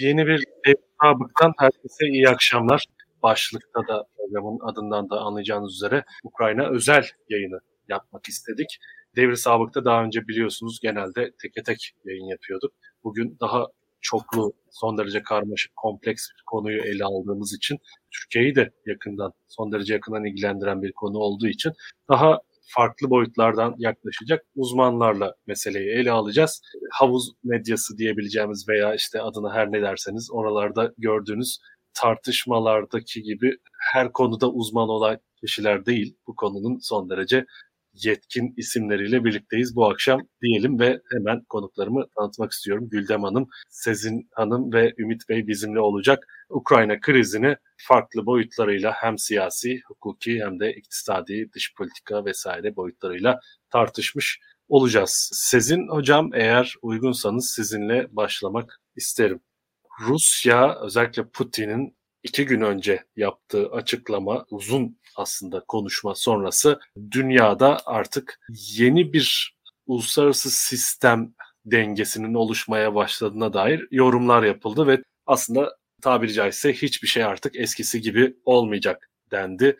Yeni bir sabıktan herkese iyi akşamlar. Başlıkta da programın adından da anlayacağınız üzere Ukrayna özel yayını yapmak istedik. Devri Sabık'ta daha önce biliyorsunuz genelde teke tek yayın yapıyorduk. Bugün daha çoklu, son derece karmaşık, kompleks bir konuyu ele aldığımız için Türkiye'yi de yakından, son derece yakından ilgilendiren bir konu olduğu için daha farklı boyutlardan yaklaşacak uzmanlarla meseleyi ele alacağız. Havuz medyası diyebileceğimiz veya işte adına her ne derseniz oralarda gördüğünüz tartışmalardaki gibi her konuda uzman olan kişiler değil. Bu konunun son derece yetkin isimleriyle birlikteyiz bu akşam diyelim ve hemen konuklarımı tanıtmak istiyorum. Güldem Hanım, Sezin Hanım ve Ümit Bey bizimle olacak. Ukrayna krizini farklı boyutlarıyla hem siyasi, hukuki hem de iktisadi, dış politika vesaire boyutlarıyla tartışmış olacağız. Sezin Hocam eğer uygunsanız sizinle başlamak isterim. Rusya özellikle Putin'in iki gün önce yaptığı açıklama uzun aslında konuşma sonrası dünyada artık yeni bir uluslararası sistem dengesinin oluşmaya başladığına dair yorumlar yapıldı ve aslında tabiri caizse hiçbir şey artık eskisi gibi olmayacak dendi.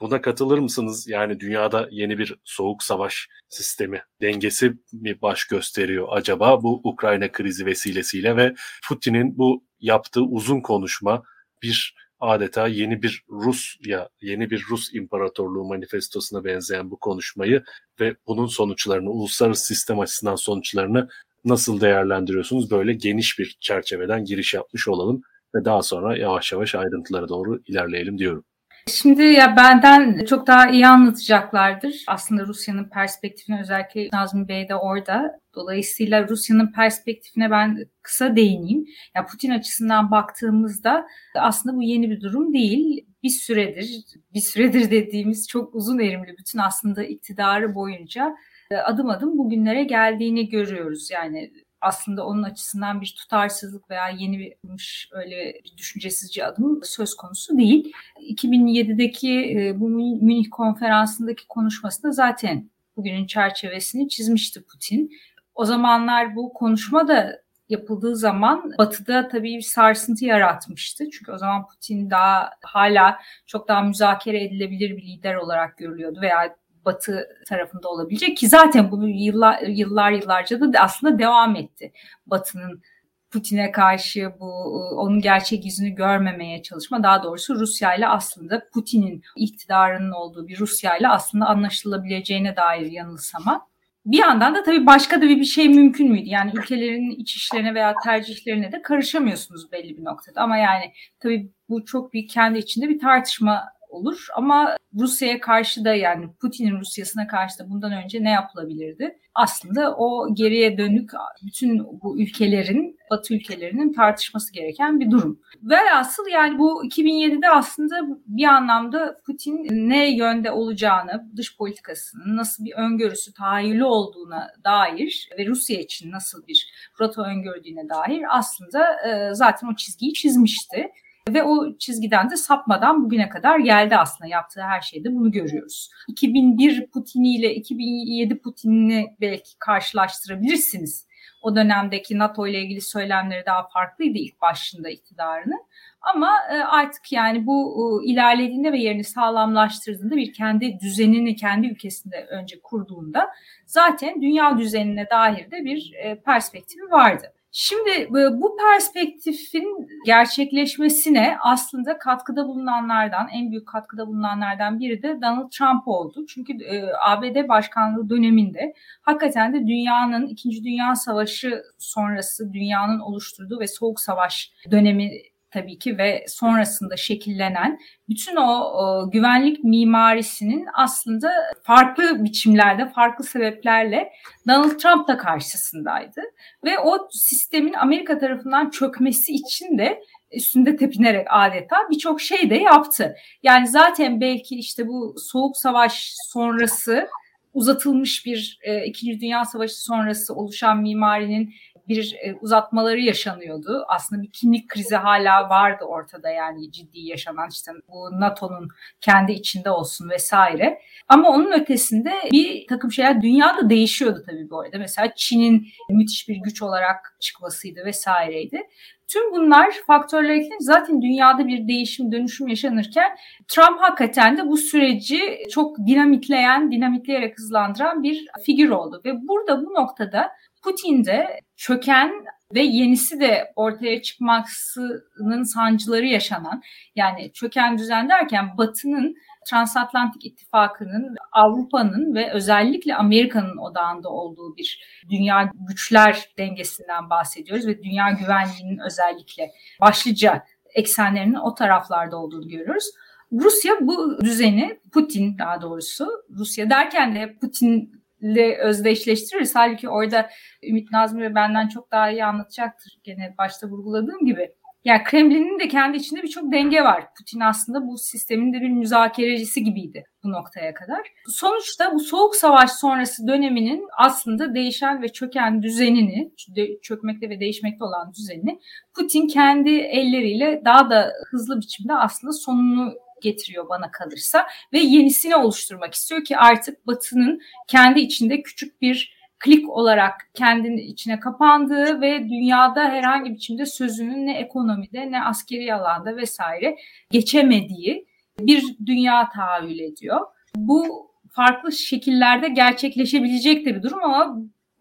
Buna katılır mısınız? Yani dünyada yeni bir soğuk savaş sistemi dengesi mi baş gösteriyor acaba bu Ukrayna krizi vesilesiyle ve Putin'in bu yaptığı uzun konuşma bir adeta yeni bir Rusya, yeni bir Rus İmparatorluğu manifestosuna benzeyen bu konuşmayı ve bunun sonuçlarını, uluslararası sistem açısından sonuçlarını nasıl değerlendiriyorsunuz? Böyle geniş bir çerçeveden giriş yapmış olalım ve daha sonra yavaş yavaş ayrıntılara doğru ilerleyelim diyorum. Şimdi ya benden çok daha iyi anlatacaklardır. Aslında Rusya'nın perspektifini özellikle Nazmi Bey de orada. Dolayısıyla Rusya'nın perspektifine ben kısa değineyim. Ya Putin açısından baktığımızda aslında bu yeni bir durum değil. Bir süredir, bir süredir dediğimiz çok uzun erimli bütün aslında iktidarı boyunca adım adım bugünlere geldiğini görüyoruz. Yani aslında onun açısından bir tutarsızlık veya yeni bir öyle bir düşüncesizce adım söz konusu değil. 2007'deki e, bu Münih konferansındaki konuşmasında zaten bugünün çerçevesini çizmişti Putin. O zamanlar bu konuşma da yapıldığı zaman Batı'da tabii bir sarsıntı yaratmıştı. Çünkü o zaman Putin daha hala çok daha müzakere edilebilir bir lider olarak görülüyordu veya Batı tarafında olabilecek ki zaten bunu yıllar yıllar yıllarca da aslında devam etti. Batı'nın Putin'e karşı bu onun gerçek yüzünü görmemeye çalışma daha doğrusu Rusya ile aslında Putin'in iktidarının olduğu bir Rusya ile aslında anlaşılabileceğine dair yanılsama. Bir yandan da tabii başka da bir şey mümkün müydü? Yani ülkelerin iç işlerine veya tercihlerine de karışamıyorsunuz belli bir noktada. Ama yani tabii bu çok bir kendi içinde bir tartışma olur. Ama Rusya'ya karşı da yani Putin'in Rusya'sına karşı da bundan önce ne yapılabilirdi? Aslında o geriye dönük bütün bu ülkelerin, Batı ülkelerinin tartışması gereken bir durum. Ve asıl yani bu 2007'de aslında bir anlamda Putin ne yönde olacağını, dış politikasının nasıl bir öngörüsü, tahayyülü olduğuna dair ve Rusya için nasıl bir rota öngördüğüne dair aslında zaten o çizgiyi çizmişti. Ve o çizgiden de sapmadan bugüne kadar geldi aslında yaptığı her şeyde bunu görüyoruz. 2001 Putin'i ile 2007 Putin'i belki karşılaştırabilirsiniz. O dönemdeki NATO ile ilgili söylemleri daha farklıydı ilk başında iktidarını. Ama e, artık yani bu e, ilerlediğinde ve yerini sağlamlaştırdığında bir kendi düzenini kendi ülkesinde önce kurduğunda zaten dünya düzenine dair de bir e, perspektifi vardı. Şimdi e, bu perspektifin gerçekleşmesine aslında katkıda bulunanlardan, en büyük katkıda bulunanlardan biri de Donald Trump oldu. Çünkü e, ABD başkanlığı döneminde hakikaten de dünyanın, İkinci Dünya Savaşı sonrası dünyanın oluşturduğu ve Soğuk Savaş dönemi tabii ki ve sonrasında şekillenen bütün o, o güvenlik mimarisinin aslında farklı biçimlerde, farklı sebeplerle Donald Trump da karşısındaydı. Ve o sistemin Amerika tarafından çökmesi için de üstünde tepinerek adeta birçok şey de yaptı. Yani zaten belki işte bu soğuk savaş sonrası uzatılmış bir e, İkinci Dünya Savaşı sonrası oluşan mimarinin bir e, uzatmaları yaşanıyordu. Aslında bir kimlik krizi hala vardı ortada yani ciddi yaşanan işte bu NATO'nun kendi içinde olsun vesaire. Ama onun ötesinde bir takım şeyler dünyada değişiyordu tabii bu arada. Mesela Çin'in müthiş bir güç olarak çıkmasıydı vesaireydi. Tüm bunlar faktörler eklenince zaten dünyada bir değişim, dönüşüm yaşanırken Trump hakikaten de bu süreci çok dinamitleyen, dinamitleyerek hızlandıran bir figür oldu. Ve burada bu noktada Putin'de çöken ve yenisi de ortaya çıkmasının sancıları yaşanan yani çöken düzen derken Batı'nın transatlantik ittifakının Avrupa'nın ve özellikle Amerika'nın odağında olduğu bir dünya güçler dengesinden bahsediyoruz ve dünya güvenliğinin özellikle başlıca eksenlerinin o taraflarda olduğunu görüyoruz. Rusya bu düzeni, Putin daha doğrusu, Rusya derken de Putin ile özdeşleştiririz. Halbuki orada Ümit Nazmi ve benden çok daha iyi anlatacaktır. Gene başta vurguladığım gibi. Yani Kremlin'in de kendi içinde birçok denge var. Putin aslında bu sistemin de bir müzakerecisi gibiydi bu noktaya kadar. Sonuçta bu soğuk savaş sonrası döneminin aslında değişen ve çöken düzenini, çökmekte ve değişmekte olan düzenini Putin kendi elleriyle daha da hızlı biçimde aslında sonunu getiriyor bana kalırsa ve yenisini oluşturmak istiyor ki artık Batı'nın kendi içinde küçük bir klik olarak kendini içine kapandığı ve dünyada herhangi bir biçimde sözünün ne ekonomide ne askeri alanda vesaire geçemediği bir dünya tahayyül ediyor. Bu farklı şekillerde gerçekleşebilecek de bir durum ama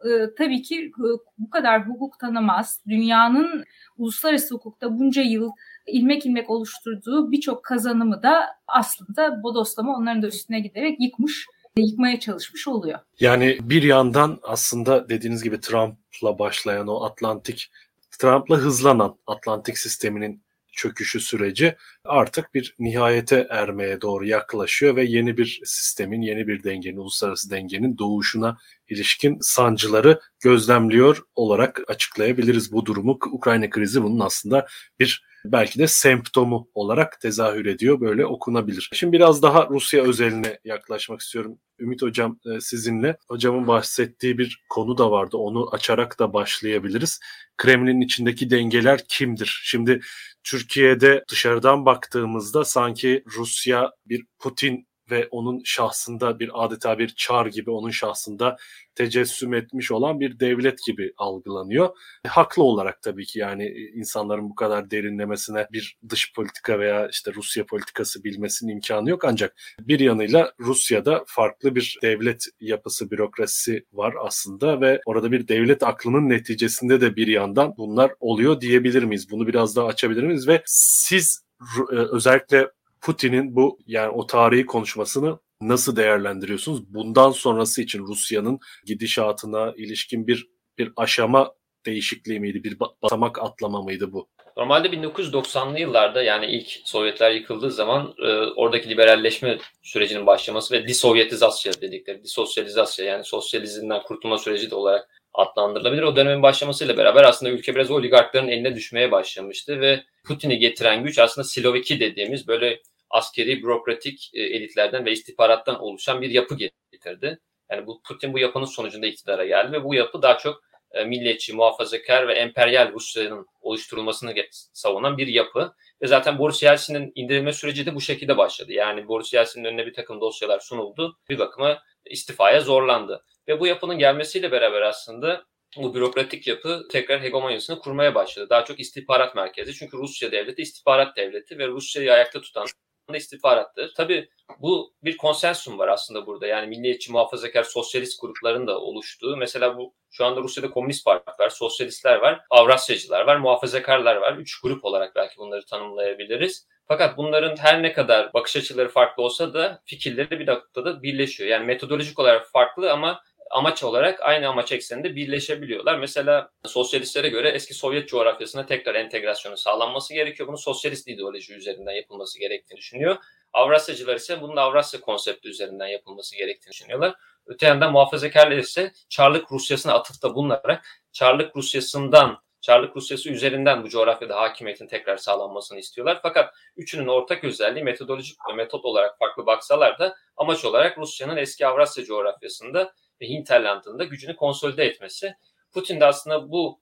e, tabii ki e, bu kadar hukuk tanımaz. Dünyanın uluslararası hukukta bunca yıl ilmek ilmek oluşturduğu birçok kazanımı da aslında bodoslama onların da üstüne giderek yıkmış yıkmaya çalışmış oluyor. Yani bir yandan aslında dediğiniz gibi Trump'la başlayan o Atlantik, Trump'la hızlanan Atlantik sisteminin çöküşü süreci artık bir nihayete ermeye doğru yaklaşıyor ve yeni bir sistemin, yeni bir dengenin, uluslararası dengenin doğuşuna ilişkin sancıları gözlemliyor olarak açıklayabiliriz bu durumu. Ukrayna krizi bunun aslında bir belki de semptomu olarak tezahür ediyor. Böyle okunabilir. Şimdi biraz daha Rusya özeline yaklaşmak istiyorum. Ümit Hocam e, sizinle. Hocamın bahsettiği bir konu da vardı. Onu açarak da başlayabiliriz. Kremlin'in içindeki dengeler kimdir? Şimdi Türkiye'de dışarıdan baktığımızda sanki Rusya bir Putin ve onun şahsında bir adeta bir çar gibi onun şahsında tecessüm etmiş olan bir devlet gibi algılanıyor. E, haklı olarak tabii ki yani e, insanların bu kadar derinlemesine bir dış politika veya işte Rusya politikası bilmesinin imkanı yok ancak bir yanıyla Rusya'da farklı bir devlet yapısı, bürokrasisi var aslında ve orada bir devlet aklının neticesinde de bir yandan bunlar oluyor diyebilir miyiz? Bunu biraz daha açabilir miyiz ve siz e, özellikle Putin'in bu yani o tarihi konuşmasını nasıl değerlendiriyorsunuz? Bundan sonrası için Rusya'nın gidişatına ilişkin bir bir aşama değişikliği miydi? Bir basamak atlama mıydı bu? Normalde 1990'lı yıllarda yani ilk Sovyetler yıkıldığı zaman e, oradaki liberalleşme sürecinin başlaması ve disovyetizasyon dedikleri, disosyalizasyon yani sosyalizmden kurtulma süreci de olarak adlandırılabilir. O dönemin başlamasıyla beraber aslında ülke biraz oligarkların eline düşmeye başlamıştı ve Putin'i getiren güç aslında Siloviki dediğimiz böyle askeri, bürokratik e, elitlerden ve istihbarattan oluşan bir yapı getirdi. Yani bu Putin bu yapının sonucunda iktidara geldi ve bu yapı daha çok e, milliyetçi, muhafazakar ve emperyal Rusya'nın oluşturulmasını savunan bir yapı. Ve zaten Boris Yeltsin'in indirilme süreci de bu şekilde başladı. Yani Boris Yeltsin'in önüne bir takım dosyalar sunuldu. Bir bakıma istifaya zorlandı. Ve bu yapının gelmesiyle beraber aslında bu bürokratik yapı tekrar hegemonyasını kurmaya başladı. Daha çok istihbarat merkezi. Çünkü Rusya devleti istihbarat devleti ve Rusya'yı ayakta tutan istihbarattır. Tabii bu bir konsensum var aslında burada. Yani milliyetçi, muhafazakar, sosyalist grupların da oluştuğu. Mesela bu şu anda Rusya'da komünist parti var, sosyalistler var, Avrasyacılar var, muhafazakarlar var. Üç grup olarak belki bunları tanımlayabiliriz. Fakat bunların her ne kadar bakış açıları farklı olsa da fikirleri bir noktada birleşiyor. Yani metodolojik olarak farklı ama amaç olarak aynı amaç ekseninde birleşebiliyorlar. Mesela sosyalistlere göre eski Sovyet coğrafyasına tekrar entegrasyonu sağlanması gerekiyor. Bunu sosyalist ideoloji üzerinden yapılması gerektiğini düşünüyor. Avrasyacılar ise bunun Avrasya konsepti üzerinden yapılması gerektiğini düşünüyorlar. Öte yandan muhafazakarlar ise Çarlık Rusyasına atıfta bulunarak Çarlık Rusyası'ndan Çarlık Rusyası üzerinden bu coğrafyada hakimiyetin tekrar sağlanmasını istiyorlar. Fakat üçünün ortak özelliği metodolojik ve metot olarak farklı baksalar da amaç olarak Rusya'nın eski Avrasya coğrafyasında ve hinterlandında gücünü konsolide etmesi. Putin de aslında bu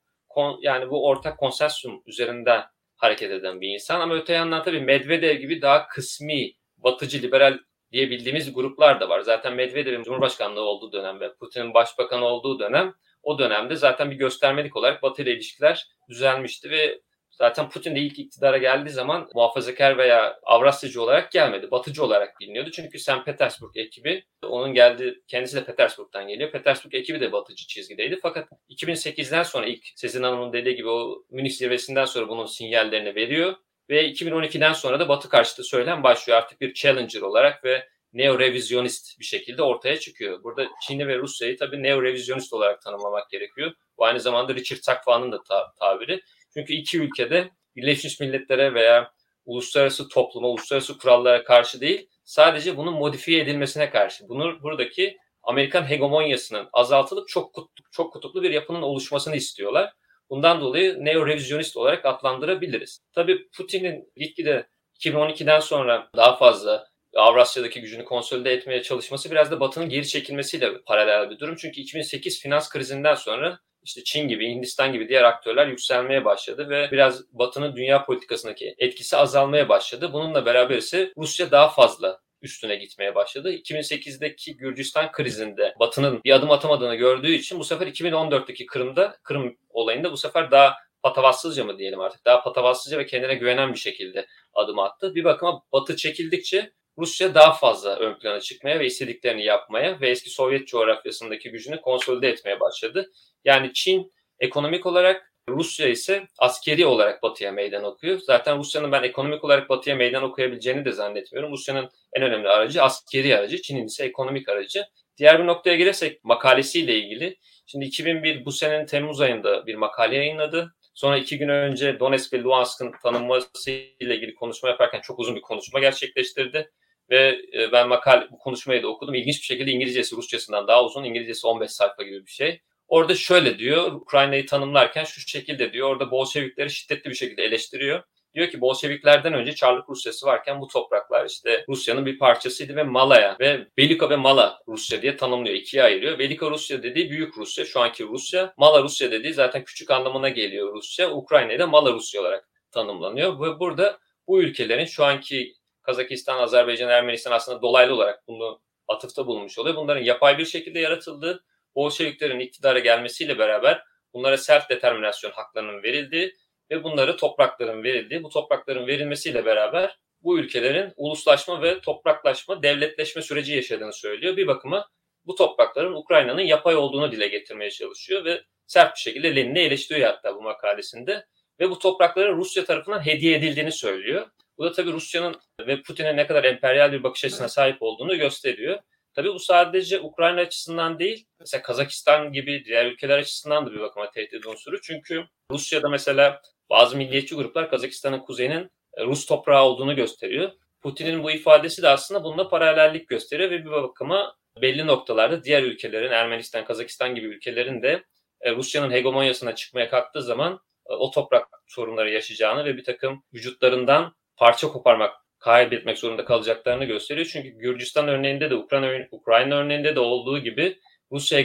yani bu ortak konsensüsüm üzerinden hareket eden bir insan. Ama öte yandan tabii Medvedev gibi daha kısmi, batıcı, liberal diyebildiğimiz gruplar da var. Zaten Medvedev'in Cumhurbaşkanlığı olduğu dönem ve Putin'in başbakan olduğu dönem o dönemde zaten bir göstermelik olarak Batı ile ilişkiler düzelmişti ve Zaten Putin de ilk iktidara geldiği zaman muhafazakar veya Avrasyacı olarak gelmedi. Batıcı olarak biliniyordu. Çünkü St. Petersburg ekibi, onun geldiği, kendisi de Petersburg'dan geliyor. Petersburg ekibi de batıcı çizgideydi. Fakat 2008'den sonra ilk Sezin Hanım'ın dediği gibi o Münih zirvesinden sonra bunun sinyallerini veriyor. Ve 2012'den sonra da Batı karşıtı söylem başlıyor artık bir challenger olarak ve neo-revizyonist bir şekilde ortaya çıkıyor. Burada Çin'i ve Rusya'yı tabii neo-revizyonist olarak tanımlamak gerekiyor. Bu aynı zamanda Richard Sakfan'ın da ta- tabiri. Çünkü iki ülkede Birleşmiş Milletler'e veya uluslararası topluma, uluslararası kurallara karşı değil, sadece bunun modifiye edilmesine karşı. Bunu buradaki Amerikan hegemonyasının azaltılıp çok kutuplu, çok kutuplu bir yapının oluşmasını istiyorlar. Bundan dolayı neo-revizyonist olarak adlandırabiliriz. Tabii Putin'in gitgide 2012'den sonra daha fazla Avrasya'daki gücünü konsolide etmeye çalışması biraz da Batı'nın geri çekilmesiyle paralel bir durum. Çünkü 2008 finans krizinden sonra işte Çin gibi, Hindistan gibi diğer aktörler yükselmeye başladı ve biraz Batı'nın dünya politikasındaki etkisi azalmaya başladı. Bununla beraber ise Rusya daha fazla üstüne gitmeye başladı. 2008'deki Gürcistan krizinde Batı'nın bir adım atamadığını gördüğü için bu sefer 2014'teki Kırım'da, Kırım olayında bu sefer daha patavatsızca mı diyelim artık, daha patavatsızca ve kendine güvenen bir şekilde adım attı. Bir bakıma Batı çekildikçe Rusya daha fazla ön plana çıkmaya ve istediklerini yapmaya ve eski Sovyet coğrafyasındaki gücünü konsolide etmeye başladı. Yani Çin ekonomik olarak Rusya ise askeri olarak Batı'ya meydan okuyor. Zaten Rusya'nın ben ekonomik olarak Batı'ya meydan okuyabileceğini de zannetmiyorum. Rusya'nın en önemli aracı askeri aracı, Çin'in ise ekonomik aracı. Diğer bir noktaya gelirsek makalesiyle ilgili. Şimdi 2001 bu senenin Temmuz ayında bir makale yayınladı. Sonra iki gün önce Donetsk ve Luhansk'ın tanınması ile ilgili konuşma yaparken çok uzun bir konuşma gerçekleştirdi. Ve e, ben makale bu konuşmayı da okudum. İlginç bir şekilde İngilizcesi Rusçasından daha uzun. İngilizcesi 15 sayfa gibi bir şey. Orada şöyle diyor, Ukrayna'yı tanımlarken şu şekilde diyor, orada Bolşevikleri şiddetli bir şekilde eleştiriyor. Diyor ki Bolşeviklerden önce Çarlık Rusyası varken bu topraklar işte Rusya'nın bir parçasıydı ve Malaya ve Velika ve Mala Rusya diye tanımlıyor. ikiye ayırıyor. Velika Rusya dediği büyük Rusya, şu anki Rusya. Mala Rusya dediği zaten küçük anlamına geliyor Rusya. Ukrayna'yı da Mala Rusya olarak tanımlanıyor. Ve burada bu ülkelerin şu anki Kazakistan, Azerbaycan, Ermenistan aslında dolaylı olarak bunu atıfta bulunmuş oluyor. Bunların yapay bir şekilde yaratıldığı Bolşeviklerin iktidara gelmesiyle beraber bunlara self determinasyon haklarının verildiği ve bunları toprakların verildiği, bu toprakların verilmesiyle beraber bu ülkelerin uluslaşma ve topraklaşma, devletleşme süreci yaşadığını söylüyor. Bir bakıma bu toprakların Ukrayna'nın yapay olduğunu dile getirmeye çalışıyor ve sert bir şekilde Lenin'i eleştiriyor hatta bu makalesinde. Ve bu toprakların Rusya tarafından hediye edildiğini söylüyor. Bu da tabii Rusya'nın ve Putin'e ne kadar emperyal bir bakış açısına sahip olduğunu gösteriyor. Tabii bu sadece Ukrayna açısından değil, mesela Kazakistan gibi diğer ülkeler açısından da bir bakıma tehdit unsuru. Çünkü Rusya'da mesela bazı milliyetçi gruplar Kazakistan'ın kuzeyinin e, Rus toprağı olduğunu gösteriyor. Putin'in bu ifadesi de aslında bununla paralellik gösteriyor ve bir bakıma belli noktalarda diğer ülkelerin, Ermenistan, Kazakistan gibi ülkelerin de e, Rusya'nın hegemonyasına çıkmaya kalktığı zaman e, o toprak sorunları yaşayacağını ve bir takım vücutlarından parça koparmak kaybetmek zorunda kalacaklarını gösteriyor. Çünkü Gürcistan örneğinde de Ukrayna, Ukrayna örneğinde de olduğu gibi Rusya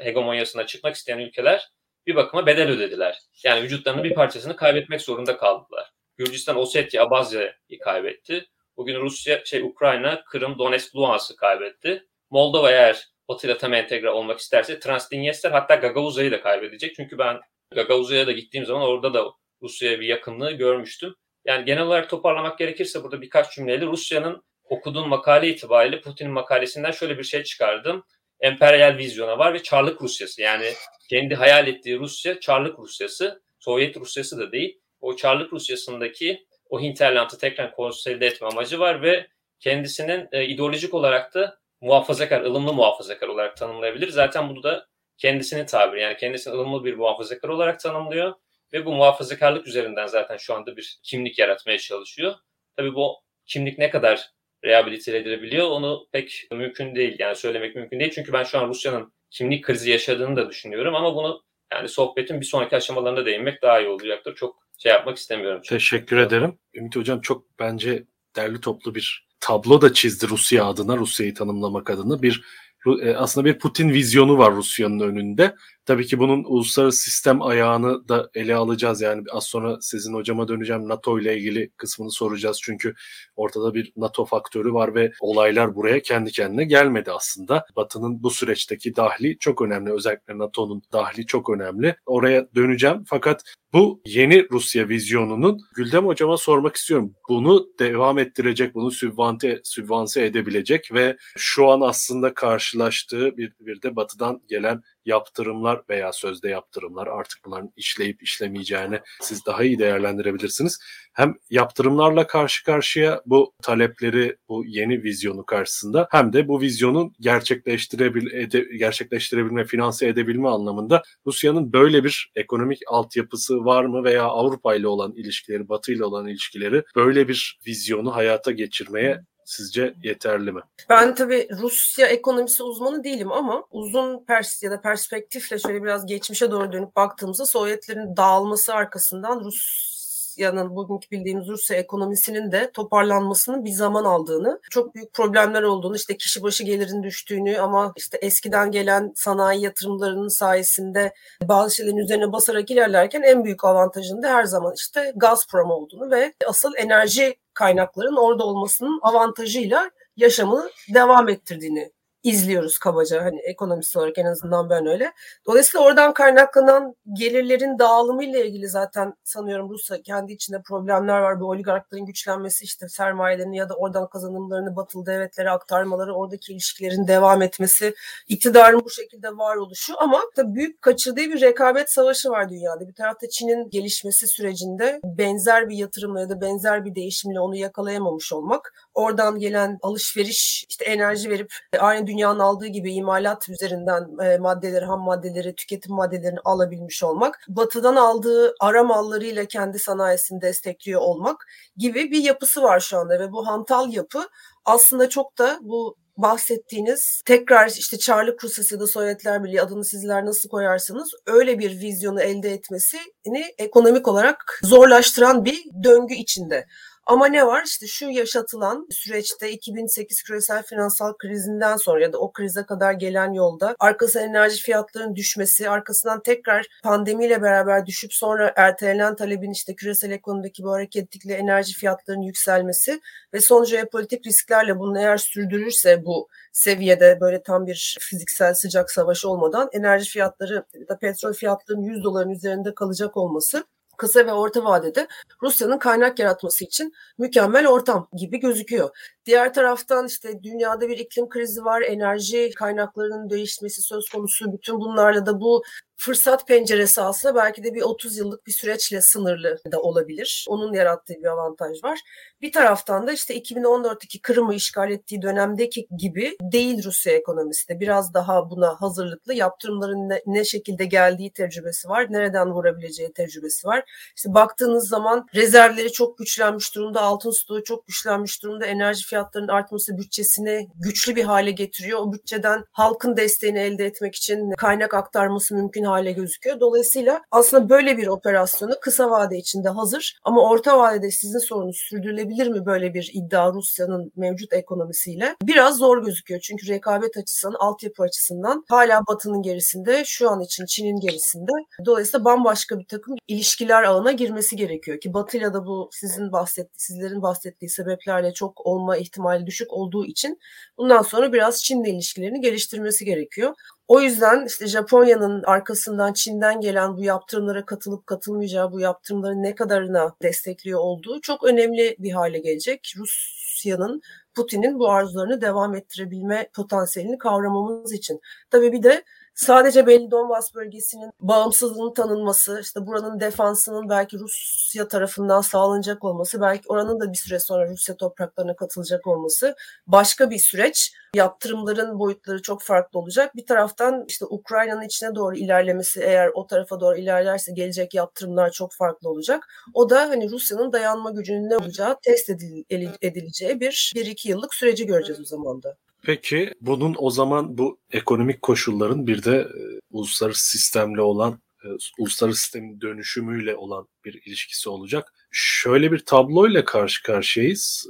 hegemonyasına çıkmak isteyen ülkeler bir bakıma bedel ödediler. Yani vücutlarının bir parçasını kaybetmek zorunda kaldılar. Gürcistan Ossetya, Abazya'yı kaybetti. Bugün Rusya, şey Ukrayna, Kırım, Donetsk, Luhansk'ı kaybetti. Moldova eğer Batı ile tam entegre olmak isterse Transdinyester hatta Gagauza'yı da kaybedecek. Çünkü ben Gagauza'ya da gittiğim zaman orada da Rusya'ya bir yakınlığı görmüştüm. Yani genel olarak toparlamak gerekirse burada birkaç cümleyle Rusya'nın okuduğum makale itibariyle Putin'in makalesinden şöyle bir şey çıkardım. Emperyal vizyona var ve Çarlık Rusyası. Yani kendi hayal ettiği Rusya Çarlık Rusyası. Sovyet Rusyası da değil. O Çarlık Rusyası'ndaki o hinterland'ı tekrar konsolide etme amacı var ve kendisinin e, ideolojik olarak da muhafazakar, ılımlı muhafazakar olarak tanımlayabilir. Zaten bunu da kendisinin tabiri. Yani kendisini ılımlı bir muhafazakar olarak tanımlıyor ve bu muhafazakarlık üzerinden zaten şu anda bir kimlik yaratmaya çalışıyor. Tabii bu kimlik ne kadar rehabilite edilebiliyor onu pek mümkün değil. Yani söylemek mümkün değil. Çünkü ben şu an Rusya'nın kimlik krizi yaşadığını da düşünüyorum ama bunu yani sohbetin bir sonraki aşamalarında değinmek daha iyi olacaktır. Çok şey yapmak istemiyorum. Çünkü. Teşekkür ederim. Ümit Hocam çok bence derli toplu bir tablo da çizdi Rusya adına, Rusya'yı tanımlamak adına bir e, aslında bir Putin vizyonu var Rusya'nın önünde. Tabii ki bunun uluslararası sistem ayağını da ele alacağız. Yani az sonra sizin hocama döneceğim. NATO ile ilgili kısmını soracağız. Çünkü ortada bir NATO faktörü var ve olaylar buraya kendi kendine gelmedi aslında. Batı'nın bu süreçteki dahli çok önemli. Özellikle NATO'nun dahli çok önemli. Oraya döneceğim. Fakat bu yeni Rusya vizyonunun Güldem hocama sormak istiyorum. Bunu devam ettirecek, bunu sübvante, sübvanse edebilecek ve şu an aslında karşılaştığı bir, bir de batıdan gelen yaptırımlar veya sözde yaptırımlar artık bunların işleyip işlemeyeceğini siz daha iyi değerlendirebilirsiniz. Hem yaptırımlarla karşı karşıya bu talepleri, bu yeni vizyonu karşısında hem de bu vizyonun gerçekleştirebil ede, gerçekleştirebilme, finanse edebilme anlamında Rusya'nın böyle bir ekonomik altyapısı var mı veya Avrupa ile olan ilişkileri, Batı ile olan ilişkileri böyle bir vizyonu hayata geçirmeye sizce yeterli mi? Ben tabii Rusya ekonomisi uzmanı değilim ama uzun pers ya da perspektifle şöyle biraz geçmişe doğru dönüp baktığımızda Sovyetlerin dağılması arkasından Rus Rusya'nın bugünkü bildiğimiz Rusya ekonomisinin de toparlanmasının bir zaman aldığını, çok büyük problemler olduğunu, işte kişi başı gelirin düştüğünü ama işte eskiden gelen sanayi yatırımlarının sayesinde bazı şeylerin üzerine basarak ilerlerken en büyük avantajının da her zaman işte Gazprom olduğunu ve asıl enerji kaynakların orada olmasının avantajıyla yaşamını devam ettirdiğini izliyoruz kabaca hani ekonomist olarak en azından ben öyle. Dolayısıyla oradan kaynaklanan gelirlerin dağılımı ile ilgili zaten sanıyorum Rusya kendi içinde problemler var. Bu oligarkların güçlenmesi işte sermayelerini ya da oradan kazanımlarını batılı devletlere aktarmaları, oradaki ilişkilerin devam etmesi, iktidarın bu şekilde var oluşu ama tabii büyük kaçırdığı bir rekabet savaşı var dünyada. Bir tarafta Çin'in gelişmesi sürecinde benzer bir yatırımla ya da benzer bir değişimle onu yakalayamamış olmak, oradan gelen alışveriş, işte enerji verip aynı dünyanın aldığı gibi imalat üzerinden e, maddeleri, ham maddeleri, tüketim maddelerini alabilmiş olmak, batıdan aldığı ara mallarıyla kendi sanayisini destekliyor olmak gibi bir yapısı var şu anda ve bu hantal yapı aslında çok da bu bahsettiğiniz tekrar işte Çarlık Rusyası ya da Sovyetler Birliği adını sizler nasıl koyarsanız öyle bir vizyonu elde etmesini ekonomik olarak zorlaştıran bir döngü içinde. Ama ne var? İşte şu yaşatılan süreçte 2008 küresel finansal krizinden sonra ya da o krize kadar gelen yolda arkasından enerji fiyatlarının düşmesi, arkasından tekrar pandemiyle beraber düşüp sonra ertelenen talebin işte küresel ekonomideki bu hareketlikle enerji fiyatlarının yükselmesi ve son jeopolitik risklerle bunu eğer sürdürürse bu seviyede böyle tam bir fiziksel sıcak savaş olmadan enerji fiyatları da petrol fiyatlarının 100 doların üzerinde kalacak olması kısa ve orta vadede Rusya'nın kaynak yaratması için mükemmel ortam gibi gözüküyor. Diğer taraftan işte dünyada bir iklim krizi var, enerji kaynaklarının değişmesi söz konusu. Bütün bunlarla da bu fırsat penceresi aslında belki de bir 30 yıllık bir süreçle sınırlı da olabilir. Onun yarattığı bir avantaj var. Bir taraftan da işte 2014'teki Kırım'ı işgal ettiği dönemdeki gibi değil Rusya ekonomisi de biraz daha buna hazırlıklı. Yaptırımların ne, ne şekilde geldiği tecrübesi var. Nereden vurabileceği tecrübesi var. İşte baktığınız zaman rezervleri çok güçlenmiş durumda. Altın stoğu çok güçlenmiş durumda. Enerji fiyatlarının artması bütçesini güçlü bir hale getiriyor. O bütçeden halkın desteğini elde etmek için kaynak aktarması mümkün hale gözüküyor. Dolayısıyla aslında böyle bir operasyonu kısa vade içinde hazır ama orta vadede sizin sorunuz sürdürülebilir mi böyle bir iddia Rusya'nın mevcut ekonomisiyle? Biraz zor gözüküyor. Çünkü rekabet açısından, altyapı açısından hala Batı'nın gerisinde, şu an için Çin'in gerisinde. Dolayısıyla bambaşka bir takım ilişkiler ağına girmesi gerekiyor ki Batı'yla da bu sizin bahsetti, sizlerin bahsettiği sebeplerle çok olma ihtimali düşük olduğu için bundan sonra biraz Çin'le ilişkilerini geliştirmesi gerekiyor. O yüzden işte Japonya'nın arkasından Çin'den gelen bu yaptırımlara katılıp katılmayacağı, bu yaptırımların ne kadarına destekliyor olduğu çok önemli bir hale gelecek. Rusya'nın Putin'in bu arzularını devam ettirebilme potansiyelini kavramamız için. Tabii bir de sadece belli Donbas bölgesinin bağımsızlığının tanınması, işte buranın defansının belki Rusya tarafından sağlanacak olması, belki oranın da bir süre sonra Rusya topraklarına katılacak olması başka bir süreç. Yaptırımların boyutları çok farklı olacak. Bir taraftan işte Ukrayna'nın içine doğru ilerlemesi eğer o tarafa doğru ilerlerse gelecek yaptırımlar çok farklı olacak. O da hani Rusya'nın dayanma gücünün ne olacağı test edileceği bir, bir iki yıllık süreci göreceğiz o zaman da. Peki bunun o zaman bu ekonomik koşulların bir de e, uluslararası sistemle olan e, uluslararası sistemin dönüşümüyle olan bir ilişkisi olacak. Şöyle bir tabloyla karşı karşıyayız.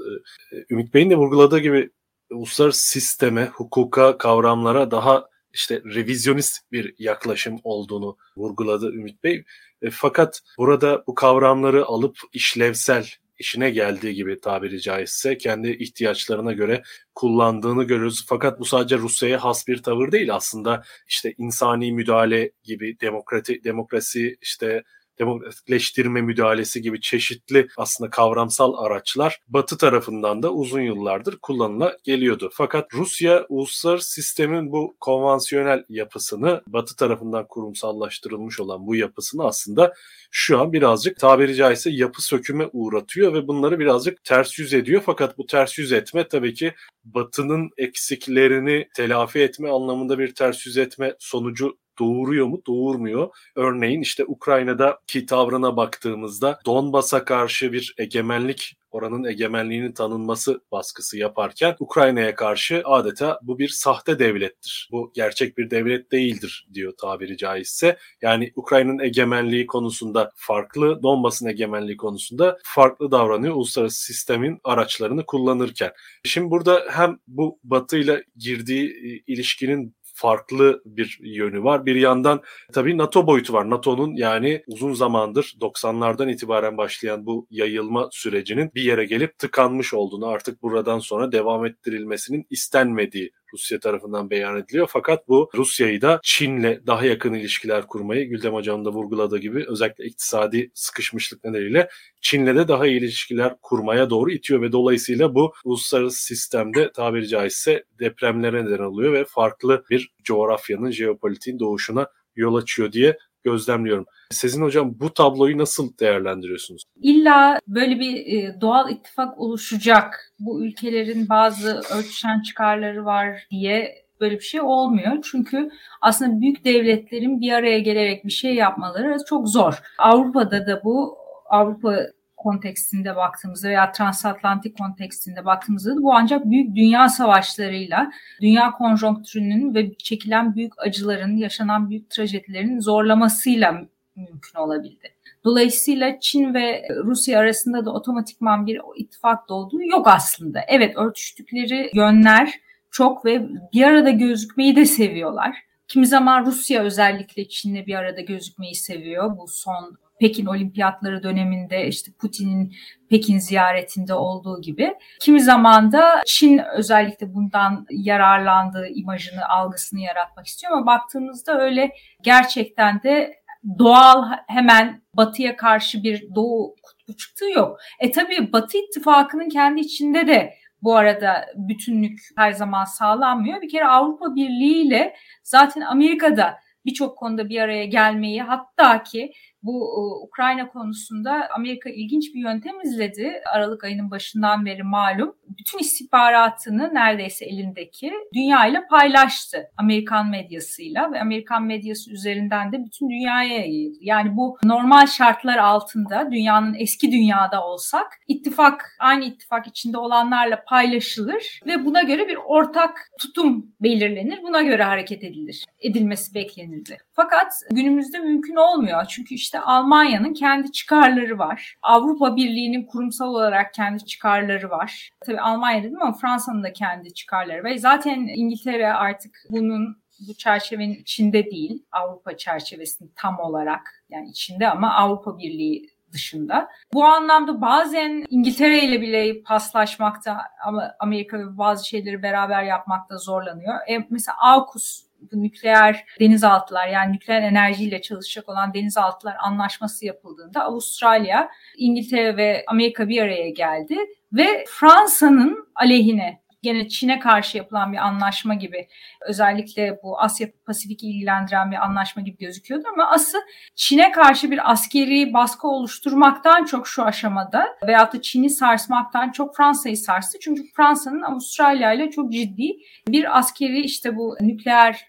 E, Ümit Bey'in de vurguladığı gibi uluslararası sisteme, hukuka, kavramlara daha işte revizyonist bir yaklaşım olduğunu vurguladı Ümit Bey. Fakat burada bu kavramları alıp işlevsel işine geldiği gibi tabiri caizse kendi ihtiyaçlarına göre kullandığını görürüz. Fakat bu sadece Rusya'ya has bir tavır değil aslında işte insani müdahale gibi demokrati demokrasi işte demokratikleştirme müdahalesi gibi çeşitli aslında kavramsal araçlar Batı tarafından da uzun yıllardır kullanıla geliyordu. Fakat Rusya uluslararası sistemin bu konvansiyonel yapısını Batı tarafından kurumsallaştırılmış olan bu yapısını aslında şu an birazcık tabiri caizse yapı söküme uğratıyor ve bunları birazcık ters yüz ediyor. Fakat bu ters yüz etme tabii ki Batı'nın eksiklerini telafi etme anlamında bir ters yüz etme sonucu doğuruyor mu doğurmuyor. Örneğin işte Ukrayna'daki tavrına baktığımızda Donbas'a karşı bir egemenlik oranın egemenliğinin tanınması baskısı yaparken Ukrayna'ya karşı adeta bu bir sahte devlettir. Bu gerçek bir devlet değildir diyor tabiri caizse. Yani Ukrayna'nın egemenliği konusunda farklı, Donbas'ın egemenliği konusunda farklı davranıyor uluslararası sistemin araçlarını kullanırken. Şimdi burada hem bu Batı ile girdiği e, ilişkinin farklı bir yönü var. Bir yandan tabii NATO boyutu var. NATO'nun yani uzun zamandır 90'lardan itibaren başlayan bu yayılma sürecinin bir yere gelip tıkanmış olduğunu artık buradan sonra devam ettirilmesinin istenmediği Rusya tarafından beyan ediliyor. Fakat bu Rusya'yı da Çin'le daha yakın ilişkiler kurmayı Güldem Hocam'ın da vurguladığı gibi özellikle iktisadi sıkışmışlık nedeniyle Çin'le de daha iyi ilişkiler kurmaya doğru itiyor ve dolayısıyla bu uluslararası sistemde tabiri caizse depremlere neden oluyor ve farklı bir coğrafyanın jeopolitiğin doğuşuna yol açıyor diye gözlemliyorum. Sezin Hocam bu tabloyu nasıl değerlendiriyorsunuz? İlla böyle bir e, doğal ittifak oluşacak. Bu ülkelerin bazı örtüşen çıkarları var diye böyle bir şey olmuyor. Çünkü aslında büyük devletlerin bir araya gelerek bir şey yapmaları çok zor. Avrupa'da da bu Avrupa kontekstinde baktığımızda veya transatlantik kontekstinde baktığımızda bu ancak büyük dünya savaşlarıyla, dünya konjonktürünün ve çekilen büyük acıların, yaşanan büyük trajedilerin zorlamasıyla mümkün olabildi. Dolayısıyla Çin ve Rusya arasında da otomatikman bir ittifak doğduğu yok aslında. Evet örtüştükleri yönler çok ve bir arada gözükmeyi de seviyorlar. Kimi zaman Rusya özellikle Çin'le bir arada gözükmeyi seviyor. Bu son Pekin Olimpiyatları döneminde işte Putin'in Pekin ziyaretinde olduğu gibi. Kimi zaman da Çin özellikle bundan yararlandığı imajını, algısını yaratmak istiyor ama baktığımızda öyle gerçekten de doğal hemen batıya karşı bir doğu kutbu çıktığı yok. E tabii Batı ittifakının kendi içinde de bu arada bütünlük her zaman sağlanmıyor. Bir kere Avrupa Birliği ile zaten Amerika'da birçok konuda bir araya gelmeyi hatta ki bu e, Ukrayna konusunda Amerika ilginç bir yöntem izledi. Aralık ayının başından beri malum. Bütün istihbaratını neredeyse elindeki dünya ile paylaştı. Amerikan medyasıyla ve Amerikan medyası üzerinden de bütün dünyaya yayıldı. Yani bu normal şartlar altında dünyanın eski dünyada olsak ittifak aynı ittifak içinde olanlarla paylaşılır ve buna göre bir ortak tutum belirlenir. Buna göre hareket edilir. Edilmesi beklenirdi. Fakat günümüzde mümkün olmuyor. Çünkü işte Almanya'nın kendi çıkarları var. Avrupa Birliği'nin kurumsal olarak kendi çıkarları var. Tabii Almanya dedim ama Fransa'nın da kendi çıkarları ve zaten İngiltere artık bunun bu çerçevenin içinde değil. Avrupa çerçevesinin tam olarak yani içinde ama Avrupa Birliği dışında. Bu anlamda bazen İngiltere ile bile paslaşmakta ama Amerika ve bazı şeyleri beraber yapmakta zorlanıyor. E, mesela AUKUS bu nükleer denizaltılar yani nükleer enerjiyle çalışacak olan denizaltılar anlaşması yapıldığında Avustralya, İngiltere ve Amerika bir araya geldi ve Fransa'nın aleyhine gene Çin'e karşı yapılan bir anlaşma gibi özellikle bu Asya Pasifik ilgilendiren bir anlaşma gibi gözüküyordu ama asıl Çin'e karşı bir askeri baskı oluşturmaktan çok şu aşamada veyahut da Çin'i sarsmaktan çok Fransa'yı sarstı. Çünkü Fransa'nın Avustralya ile çok ciddi bir askeri işte bu nükleer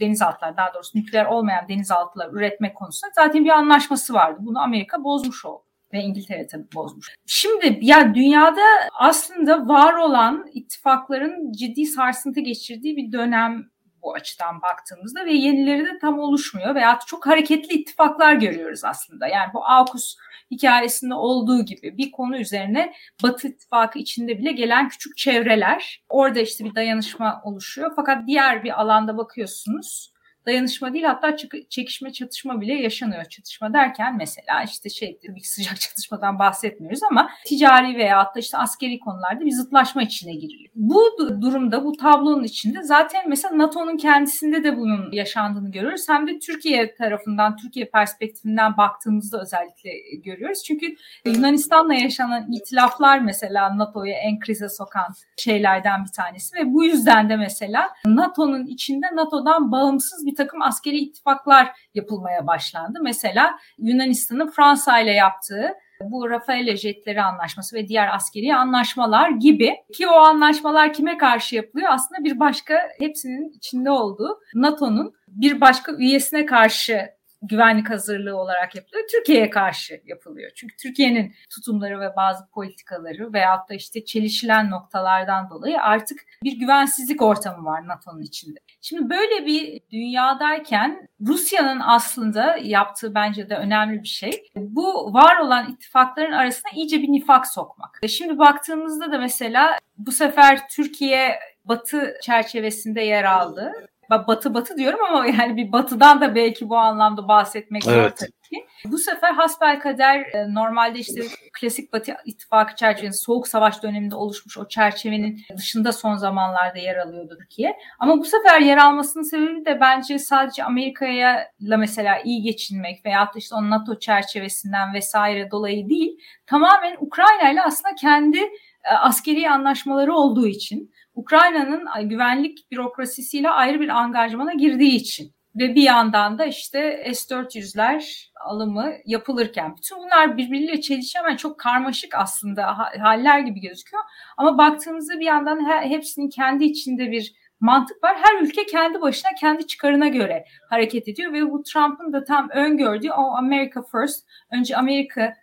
denizaltılar daha doğrusu nükleer olmayan denizaltılar üretme konusunda zaten bir anlaşması vardı. Bunu Amerika bozmuş oldu ve İngiltere tabii bozmuş. Şimdi ya dünyada aslında var olan ittifakların ciddi sarsıntı geçirdiği bir dönem bu açıdan baktığımızda ve yenileri de tam oluşmuyor veya çok hareketli ittifaklar görüyoruz aslında. Yani bu AUKUS hikayesinde olduğu gibi bir konu üzerine Batı ittifakı içinde bile gelen küçük çevreler orada işte bir dayanışma oluşuyor. Fakat diğer bir alanda bakıyorsunuz dayanışma değil hatta çekişme çatışma bile yaşanıyor. Çatışma derken mesela işte şey bir sıcak çatışmadan bahsetmiyoruz ama ticari veya hatta işte askeri konularda bir zıtlaşma içine giriliyor. Bu durumda bu tablonun içinde zaten mesela NATO'nun kendisinde de bunun yaşandığını görüyoruz. Hem de Türkiye tarafından, Türkiye perspektifinden baktığımızda özellikle görüyoruz. Çünkü Yunanistan'la yaşanan itilaflar mesela NATO'yu en krize sokan şeylerden bir tanesi ve bu yüzden de mesela NATO'nun içinde NATO'dan bağımsız bir takım askeri ittifaklar yapılmaya başlandı. Mesela Yunanistan'ın Fransa ile yaptığı bu Rafael jetleri anlaşması ve diğer askeri anlaşmalar gibi ki o anlaşmalar kime karşı yapılıyor? Aslında bir başka hepsinin içinde olduğu NATO'nun bir başka üyesine karşı güvenlik hazırlığı olarak yapılıyor. Türkiye'ye karşı yapılıyor. Çünkü Türkiye'nin tutumları ve bazı politikaları veyahut da işte çelişilen noktalardan dolayı artık bir güvensizlik ortamı var NATO'nun içinde. Şimdi böyle bir dünyadayken Rusya'nın aslında yaptığı bence de önemli bir şey. Bu var olan ittifakların arasına iyice bir nifak sokmak. Şimdi baktığımızda da mesela bu sefer Türkiye Batı çerçevesinde yer aldı batı batı diyorum ama yani bir batıdan da belki bu anlamda bahsetmek evet. tabii ki. Bu sefer hasbel kader e, normalde işte klasik Batı ittifakı çerçevesinde soğuk savaş döneminde oluşmuş o çerçevenin dışında son zamanlarda yer alıyordu Türkiye. Ama bu sefer yer almasının sebebi de bence sadece Amerika'ya mesela iyi geçinmek veyahut da işte o NATO çerçevesinden vesaire dolayı değil. Tamamen Ukrayna ile aslında kendi e, askeri anlaşmaları olduğu için Ukrayna'nın güvenlik bürokrasisiyle ayrı bir angajmana girdiği için ve bir yandan da işte S-400'ler alımı yapılırken bütün bunlar birbiriyle çelişen çok karmaşık aslında haller gibi gözüküyor. Ama baktığımızda bir yandan hepsinin kendi içinde bir mantık var. Her ülke kendi başına kendi çıkarına göre hareket ediyor ve bu Trump'ın da tam öngördüğü o America First, önce Amerika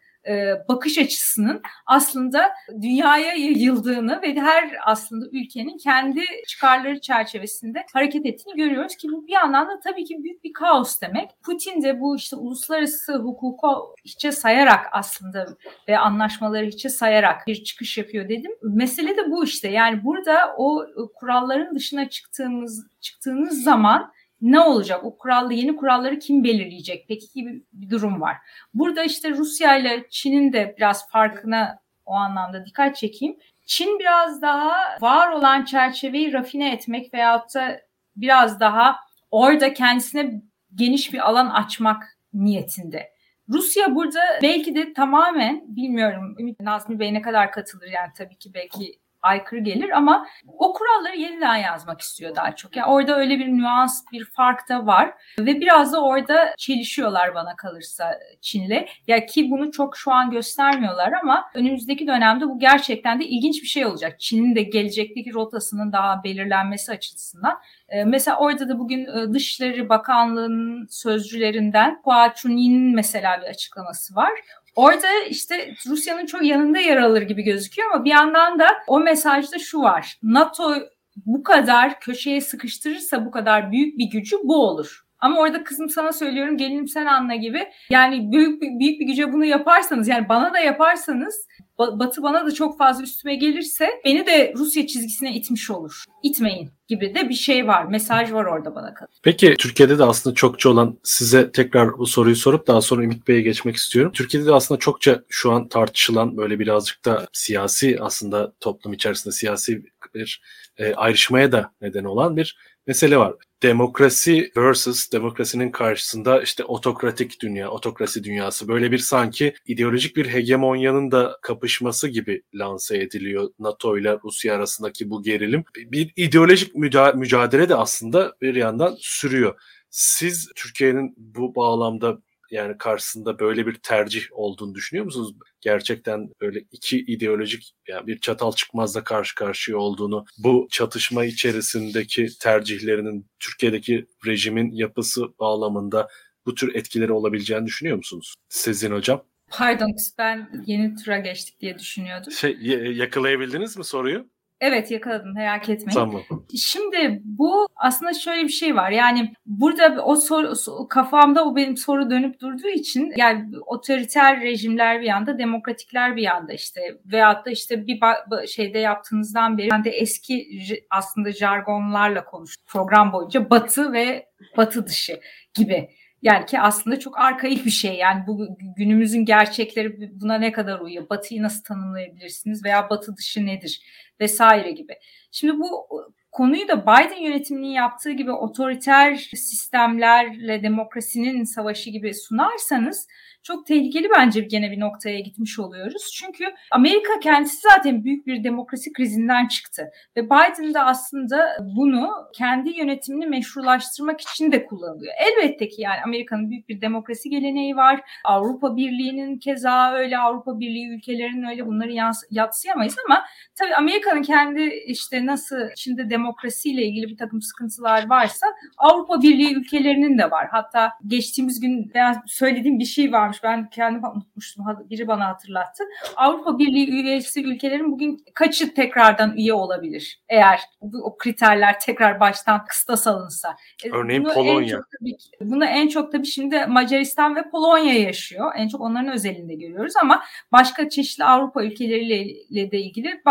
bakış açısının aslında dünyaya yayıldığını ve her aslında ülkenin kendi çıkarları çerçevesinde hareket ettiğini görüyoruz ki bu bir yandan da tabii ki büyük bir kaos demek. Putin de bu işte uluslararası hukuku hiçe sayarak aslında ve anlaşmaları hiçe sayarak bir çıkış yapıyor dedim. Mesele de bu işte yani burada o kuralların dışına çıktığımız çıktığınız zaman ne olacak? O kurallı yeni kuralları kim belirleyecek? Peki gibi bir durum var. Burada işte Rusya ile Çin'in de biraz farkına o anlamda dikkat çekeyim. Çin biraz daha var olan çerçeveyi rafine etmek veyahut da biraz daha orada kendisine geniş bir alan açmak niyetinde. Rusya burada belki de tamamen bilmiyorum Ümit Nazmi Bey ne kadar katılır yani tabii ki belki aykırı gelir ama o kuralları yeniden yazmak istiyor daha çok. Yani orada öyle bir nüans, bir fark da var ve biraz da orada çelişiyorlar bana kalırsa Çin'le. Ya yani ki bunu çok şu an göstermiyorlar ama önümüzdeki dönemde bu gerçekten de ilginç bir şey olacak. Çin'in de gelecekteki rotasının daha belirlenmesi açısından. Ee, mesela orada da bugün e, Dışişleri Bakanlığı'nın sözcülerinden Hua Chunying'in mesela bir açıklaması var. Orada işte Rusya'nın çok yanında yer alır gibi gözüküyor ama bir yandan da o mesajda şu var. NATO bu kadar köşeye sıkıştırırsa bu kadar büyük bir gücü bu olur. Ama orada kızım sana söylüyorum gelinim sen anla gibi. Yani büyük büyük bir güce bunu yaparsanız yani bana da yaparsanız Batı bana da çok fazla üstüme gelirse beni de Rusya çizgisine itmiş olur. İtmeyin gibi de bir şey var. Mesaj var orada bana kadar. Peki Türkiye'de de aslında çokça olan size tekrar bu soruyu sorup daha sonra Ümit Bey'e geçmek istiyorum. Türkiye'de de aslında çokça şu an tartışılan böyle birazcık da siyasi aslında toplum içerisinde siyasi bir e, ayrışmaya da neden olan bir mesele var. Demokrasi versus demokrasinin karşısında işte otokratik dünya, otokrasi dünyası böyle bir sanki ideolojik bir hegemonyanın da kapışması gibi lanse ediliyor NATO ile Rusya arasındaki bu gerilim. Bir ideolojik mücadele de aslında bir yandan sürüyor. Siz Türkiye'nin bu bağlamda yani karşısında böyle bir tercih olduğunu düşünüyor musunuz? Gerçekten böyle iki ideolojik yani bir çatal çıkmazla karşı karşıya olduğunu, bu çatışma içerisindeki tercihlerinin Türkiye'deki rejimin yapısı bağlamında bu tür etkileri olabileceğini düşünüyor musunuz? Sizin hocam? Pardon ben yeni tura geçtik diye düşünüyordum. Şey, yakalayabildiniz mi soruyu? Evet yakaladım merak etmeyin. Tamam. Şimdi bu aslında şöyle bir şey var. Yani burada o soru kafamda o benim soru dönüp durduğu için yani otoriter rejimler bir yanda, demokratikler bir yanda işte veyahut da işte bir şeyde yaptığınızdan beri ben de eski aslında jargonlarla konuştum program boyunca batı ve batı dışı gibi. Yani ki aslında çok arkaik bir şey. Yani bu günümüzün gerçekleri buna ne kadar uyuyor? Batıyı nasıl tanımlayabilirsiniz veya batı dışı nedir? Vesaire gibi. Şimdi bu konuyu da Biden yönetiminin yaptığı gibi otoriter sistemlerle demokrasinin savaşı gibi sunarsanız çok tehlikeli bence gene bir noktaya gitmiş oluyoruz. Çünkü Amerika kendisi zaten büyük bir demokrasi krizinden çıktı. Ve Biden de aslında bunu kendi yönetimini meşrulaştırmak için de kullanılıyor. Elbette ki yani Amerika'nın büyük bir demokrasi geleneği var. Avrupa Birliği'nin keza öyle, Avrupa Birliği ülkelerinin öyle bunları yatsıyamayız ama tabii Amerika'nın kendi işte nasıl şimdi demokrasiyle ilgili bir takım sıkıntılar varsa Avrupa Birliği ülkelerinin de var. Hatta geçtiğimiz gün ben söylediğim bir şey varmış varmış. Ben kendim unutmuştum. Biri bana hatırlattı. Avrupa Birliği üyesi ülkelerin bugün kaçı tekrardan üye olabilir? Eğer bu, o kriterler tekrar baştan kıstas alınsa. E, Örneğin bunu Polonya. En tabii, bunu en çok tabii şimdi Macaristan ve Polonya yaşıyor. En çok onların özelinde görüyoruz ama başka çeşitli Avrupa ülkeleriyle de ilgili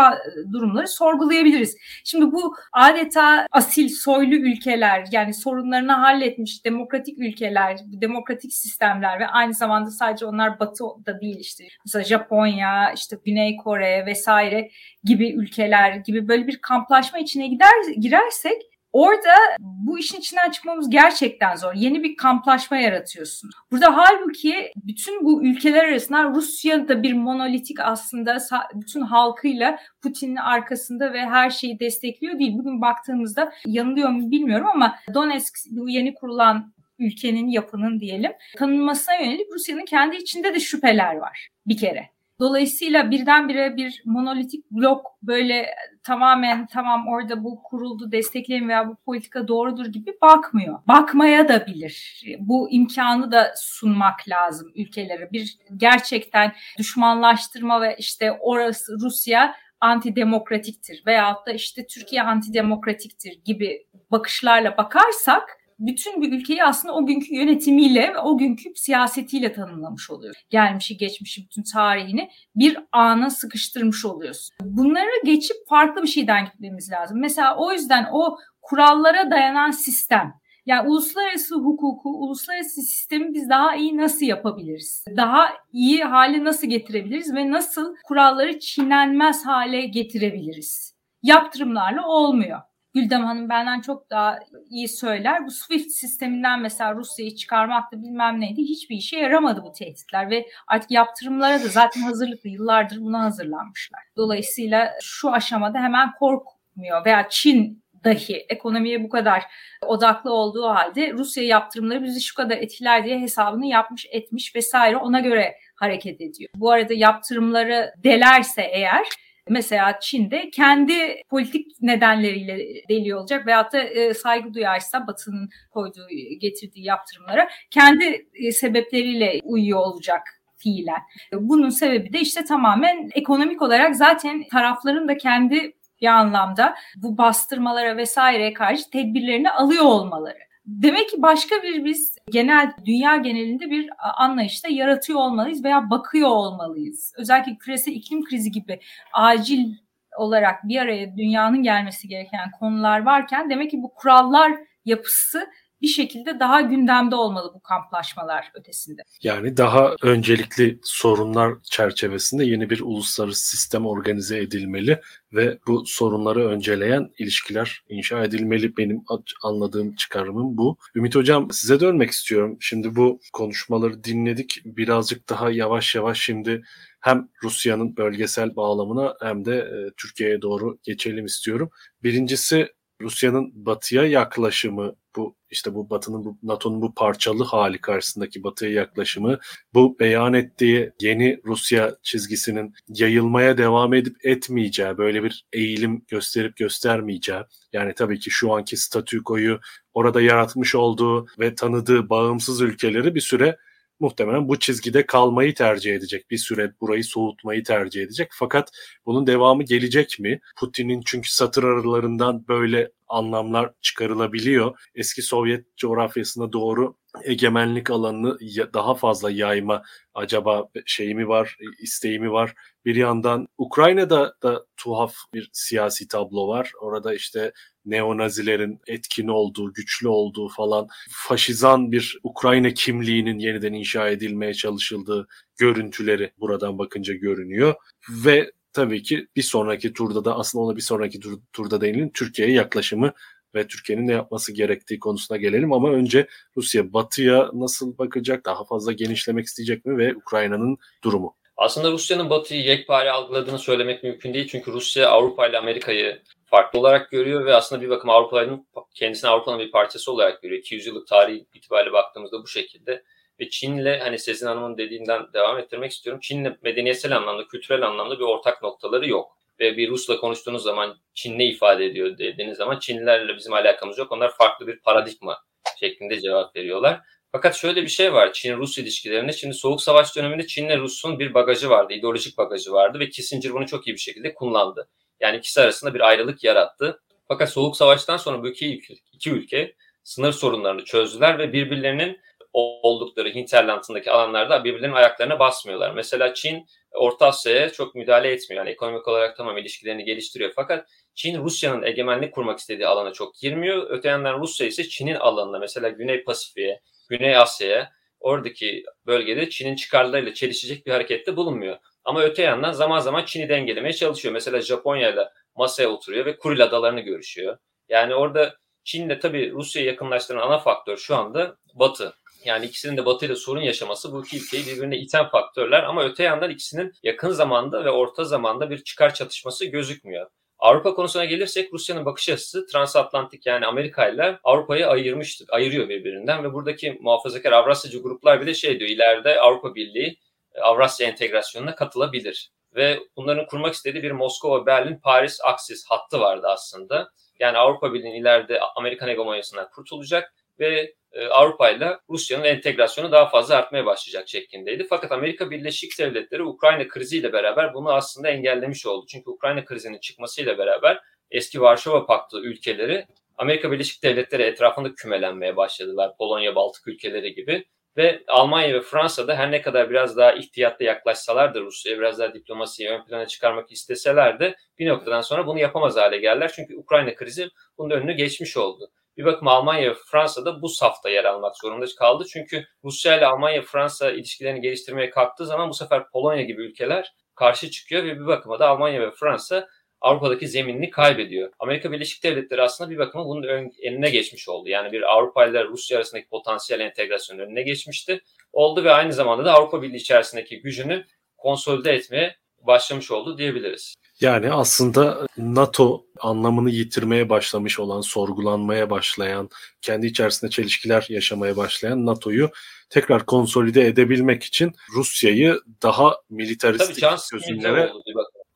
durumları sorgulayabiliriz. Şimdi bu adeta asil soylu ülkeler yani sorunlarını halletmiş demokratik ülkeler, demokratik sistemler ve aynı zamanda sadece onlar batı da değil işte mesela Japonya, işte Güney Kore vesaire gibi ülkeler gibi böyle bir kamplaşma içine gider girersek Orada bu işin içinden çıkmamız gerçekten zor. Yeni bir kamplaşma yaratıyorsun. Burada halbuki bütün bu ülkeler arasında Rusya da bir monolitik aslında bütün halkıyla Putin'in arkasında ve her şeyi destekliyor değil. Bugün baktığımızda yanılıyor mu bilmiyorum ama Donetsk bu yeni kurulan ülkenin yapının diyelim tanınmasına yönelik Rusya'nın kendi içinde de şüpheler var bir kere. Dolayısıyla birdenbire bir monolitik blok böyle tamamen tamam orada bu kuruldu destekleyin veya bu politika doğrudur gibi bakmıyor. Bakmaya da bilir. Bu imkanı da sunmak lazım ülkelere. Bir gerçekten düşmanlaştırma ve işte orası Rusya antidemokratiktir veyahut da işte Türkiye antidemokratiktir gibi bakışlarla bakarsak bütün bir ülkeyi aslında o günkü yönetimiyle ve o günkü siyasetiyle tanımlamış oluyor. Gelmişi geçmişi bütün tarihini bir ana sıkıştırmış oluyorsun. Bunları geçip farklı bir şeyden gitmemiz lazım. Mesela o yüzden o kurallara dayanan sistem yani uluslararası hukuku, uluslararası sistemi biz daha iyi nasıl yapabiliriz? Daha iyi hale nasıl getirebiliriz ve nasıl kuralları çiğnenmez hale getirebiliriz? Yaptırımlarla olmuyor. Güldem Hanım benden çok daha iyi söyler. Bu SWIFT sisteminden mesela Rusya'yı çıkarmak da bilmem neydi. Hiçbir işe yaramadı bu tehditler ve artık yaptırımlara da zaten hazırlıklı yıllardır buna hazırlanmışlar. Dolayısıyla şu aşamada hemen korkmuyor veya Çin dahi ekonomiye bu kadar odaklı olduğu halde Rusya yaptırımları bizi şu kadar etkiler diye hesabını yapmış etmiş vesaire ona göre hareket ediyor. Bu arada yaptırımları delerse eğer Mesela Çin'de kendi politik nedenleriyle deli olacak veyahut da e, saygı duyarsa Batı'nın koyduğu, getirdiği yaptırımlara kendi e, sebepleriyle uyuyor olacak fiilen. Bunun sebebi de işte tamamen ekonomik olarak zaten tarafların da kendi bir anlamda bu bastırmalara vesaireye karşı tedbirlerini alıyor olmaları. Demek ki başka bir biz genel dünya genelinde bir anlayışta yaratıyor olmalıyız veya bakıyor olmalıyız. Özellikle küresel iklim krizi gibi acil olarak bir araya dünyanın gelmesi gereken konular varken demek ki bu kurallar yapısı bir şekilde daha gündemde olmalı bu kamplaşmalar ötesinde. Yani daha öncelikli sorunlar çerçevesinde yeni bir uluslararası sistem organize edilmeli ve bu sorunları önceleyen ilişkiler inşa edilmeli. Benim anladığım çıkarımım bu. Ümit Hocam size dönmek istiyorum. Şimdi bu konuşmaları dinledik. Birazcık daha yavaş yavaş şimdi hem Rusya'nın bölgesel bağlamına hem de e, Türkiye'ye doğru geçelim istiyorum. Birincisi Rusya'nın batıya yaklaşımı bu işte bu Batı'nın bu NATO'nun bu parçalı hali karşısındaki Batı'ya yaklaşımı, bu beyan ettiği yeni Rusya çizgisinin yayılmaya devam edip etmeyeceği, böyle bir eğilim gösterip göstermeyeceği, yani tabii ki şu anki statükoyu orada yaratmış olduğu ve tanıdığı bağımsız ülkeleri bir süre muhtemelen bu çizgide kalmayı tercih edecek. Bir süre burayı soğutmayı tercih edecek. Fakat bunun devamı gelecek mi? Putin'in çünkü satır aralarından böyle anlamlar çıkarılabiliyor. Eski Sovyet coğrafyasına doğru egemenlik alanını daha fazla yayma acaba şeyi mi var, isteği mi var? Bir yandan Ukrayna'da da tuhaf bir siyasi tablo var. Orada işte neonazilerin etkin olduğu, güçlü olduğu falan faşizan bir Ukrayna kimliğinin yeniden inşa edilmeye çalışıldığı görüntüleri buradan bakınca görünüyor. Ve tabii ki bir sonraki turda da aslında ona bir sonraki tur, turda değinelim Türkiye'ye yaklaşımı ve Türkiye'nin ne yapması gerektiği konusuna gelelim ama önce Rusya batıya nasıl bakacak, daha fazla genişlemek isteyecek mi ve Ukrayna'nın durumu? Aslında Rusya'nın batıyı yekpare algıladığını söylemek mümkün değil. Çünkü Rusya Avrupa ile Amerika'yı farklı olarak görüyor ve aslında bir bakıma Avrupa'nın kendisini Avrupa'nın bir parçası olarak görüyor. 200 yıllık tarih itibariyle baktığımızda bu şekilde. Ve Çin'le hani Sezin Hanım'ın dediğinden devam ettirmek istiyorum. Çin'le medeniyetsel anlamda, kültürel anlamda bir ortak noktaları yok. Ve bir Rus'la konuştuğunuz zaman Çin ne ifade ediyor dediğiniz zaman Çinlilerle bizim alakamız yok. Onlar farklı bir paradigma şeklinde cevap veriyorlar. Fakat şöyle bir şey var Çin-Rus ilişkilerinde. Şimdi Soğuk Savaş döneminde Çin'le Rus'un bir bagajı vardı, ideolojik bagajı vardı ve Kissinger bunu çok iyi bir şekilde kullandı. Yani ikisi arasında bir ayrılık yarattı. Fakat Soğuk Savaş'tan sonra bu iki, iki ülke sınır sorunlarını çözdüler ve birbirlerinin oldukları hinterlandındaki alanlarda birbirlerinin ayaklarına basmıyorlar. Mesela Çin Orta Asya'ya çok müdahale etmiyor. Yani ekonomik olarak tamam ilişkilerini geliştiriyor. Fakat Çin Rusya'nın egemenlik kurmak istediği alana çok girmiyor. Öte yandan Rusya ise Çin'in alanına mesela Güney Pasifik'e, Güney Asya'ya oradaki bölgede Çin'in çıkarlarıyla çelişecek bir harekette bulunmuyor. Ama öte yandan zaman zaman Çin'i dengelemeye çalışıyor. Mesela Japonya ile masaya oturuyor ve Kuril adalarını görüşüyor. Yani orada Çin'le tabii Rusya'yı yakınlaştıran ana faktör şu anda Batı. Yani ikisinin de Batı ile sorun yaşaması bu iki ülkeyi birbirine iten faktörler ama öte yandan ikisinin yakın zamanda ve orta zamanda bir çıkar çatışması gözükmüyor. Avrupa konusuna gelirsek Rusya'nın bakış açısı transatlantik yani Amerika ile Avrupa'yı ayırmıştı, ayırıyor birbirinden ve buradaki muhafazakar Avrasyacı gruplar bile şey diyor ileride Avrupa Birliği Avrasya entegrasyonuna katılabilir. Ve bunların kurmak istediği bir Moskova, Berlin, Paris aksis hattı vardı aslında. Yani Avrupa Birliği ileride Amerikan hegemonyasından kurtulacak ve e, Avrupa ile Rusya'nın entegrasyonu daha fazla artmaya başlayacak şeklindeydi. Fakat Amerika Birleşik Devletleri Ukrayna kriziyle beraber bunu aslında engellemiş oldu. Çünkü Ukrayna krizinin çıkmasıyla beraber eski Varşova Paktı ülkeleri Amerika Birleşik Devletleri etrafında kümelenmeye başladılar. Polonya, Baltık ülkeleri gibi. Ve Almanya ve Fransa da her ne kadar biraz daha ihtiyatlı yaklaşsalar da Rusya'ya biraz daha diplomasiyi ön plana çıkarmak isteseler de bir noktadan sonra bunu yapamaz hale geldiler. Çünkü Ukrayna krizi bunun önünü geçmiş oldu. Bir bakıma Almanya ve Fransa da bu safta yer almak zorunda kaldı. Çünkü Rusya ile Almanya Fransa ilişkilerini geliştirmeye kalktığı zaman bu sefer Polonya gibi ülkeler karşı çıkıyor ve bir bakıma da Almanya ve Fransa Avrupa'daki zeminini kaybediyor. Amerika Birleşik Devletleri aslında bir bakıma bunun önüne geçmiş oldu. Yani bir Avrupa ile Rusya arasındaki potansiyel entegrasyonun önüne geçmişti. Oldu ve aynı zamanda da Avrupa Birliği içerisindeki gücünü konsolide etmeye başlamış oldu diyebiliriz. Yani aslında NATO anlamını yitirmeye başlamış olan, sorgulanmaya başlayan, kendi içerisinde çelişkiler yaşamaya başlayan NATO'yu tekrar konsolide edebilmek için Rusya'yı daha militaristik çözümlere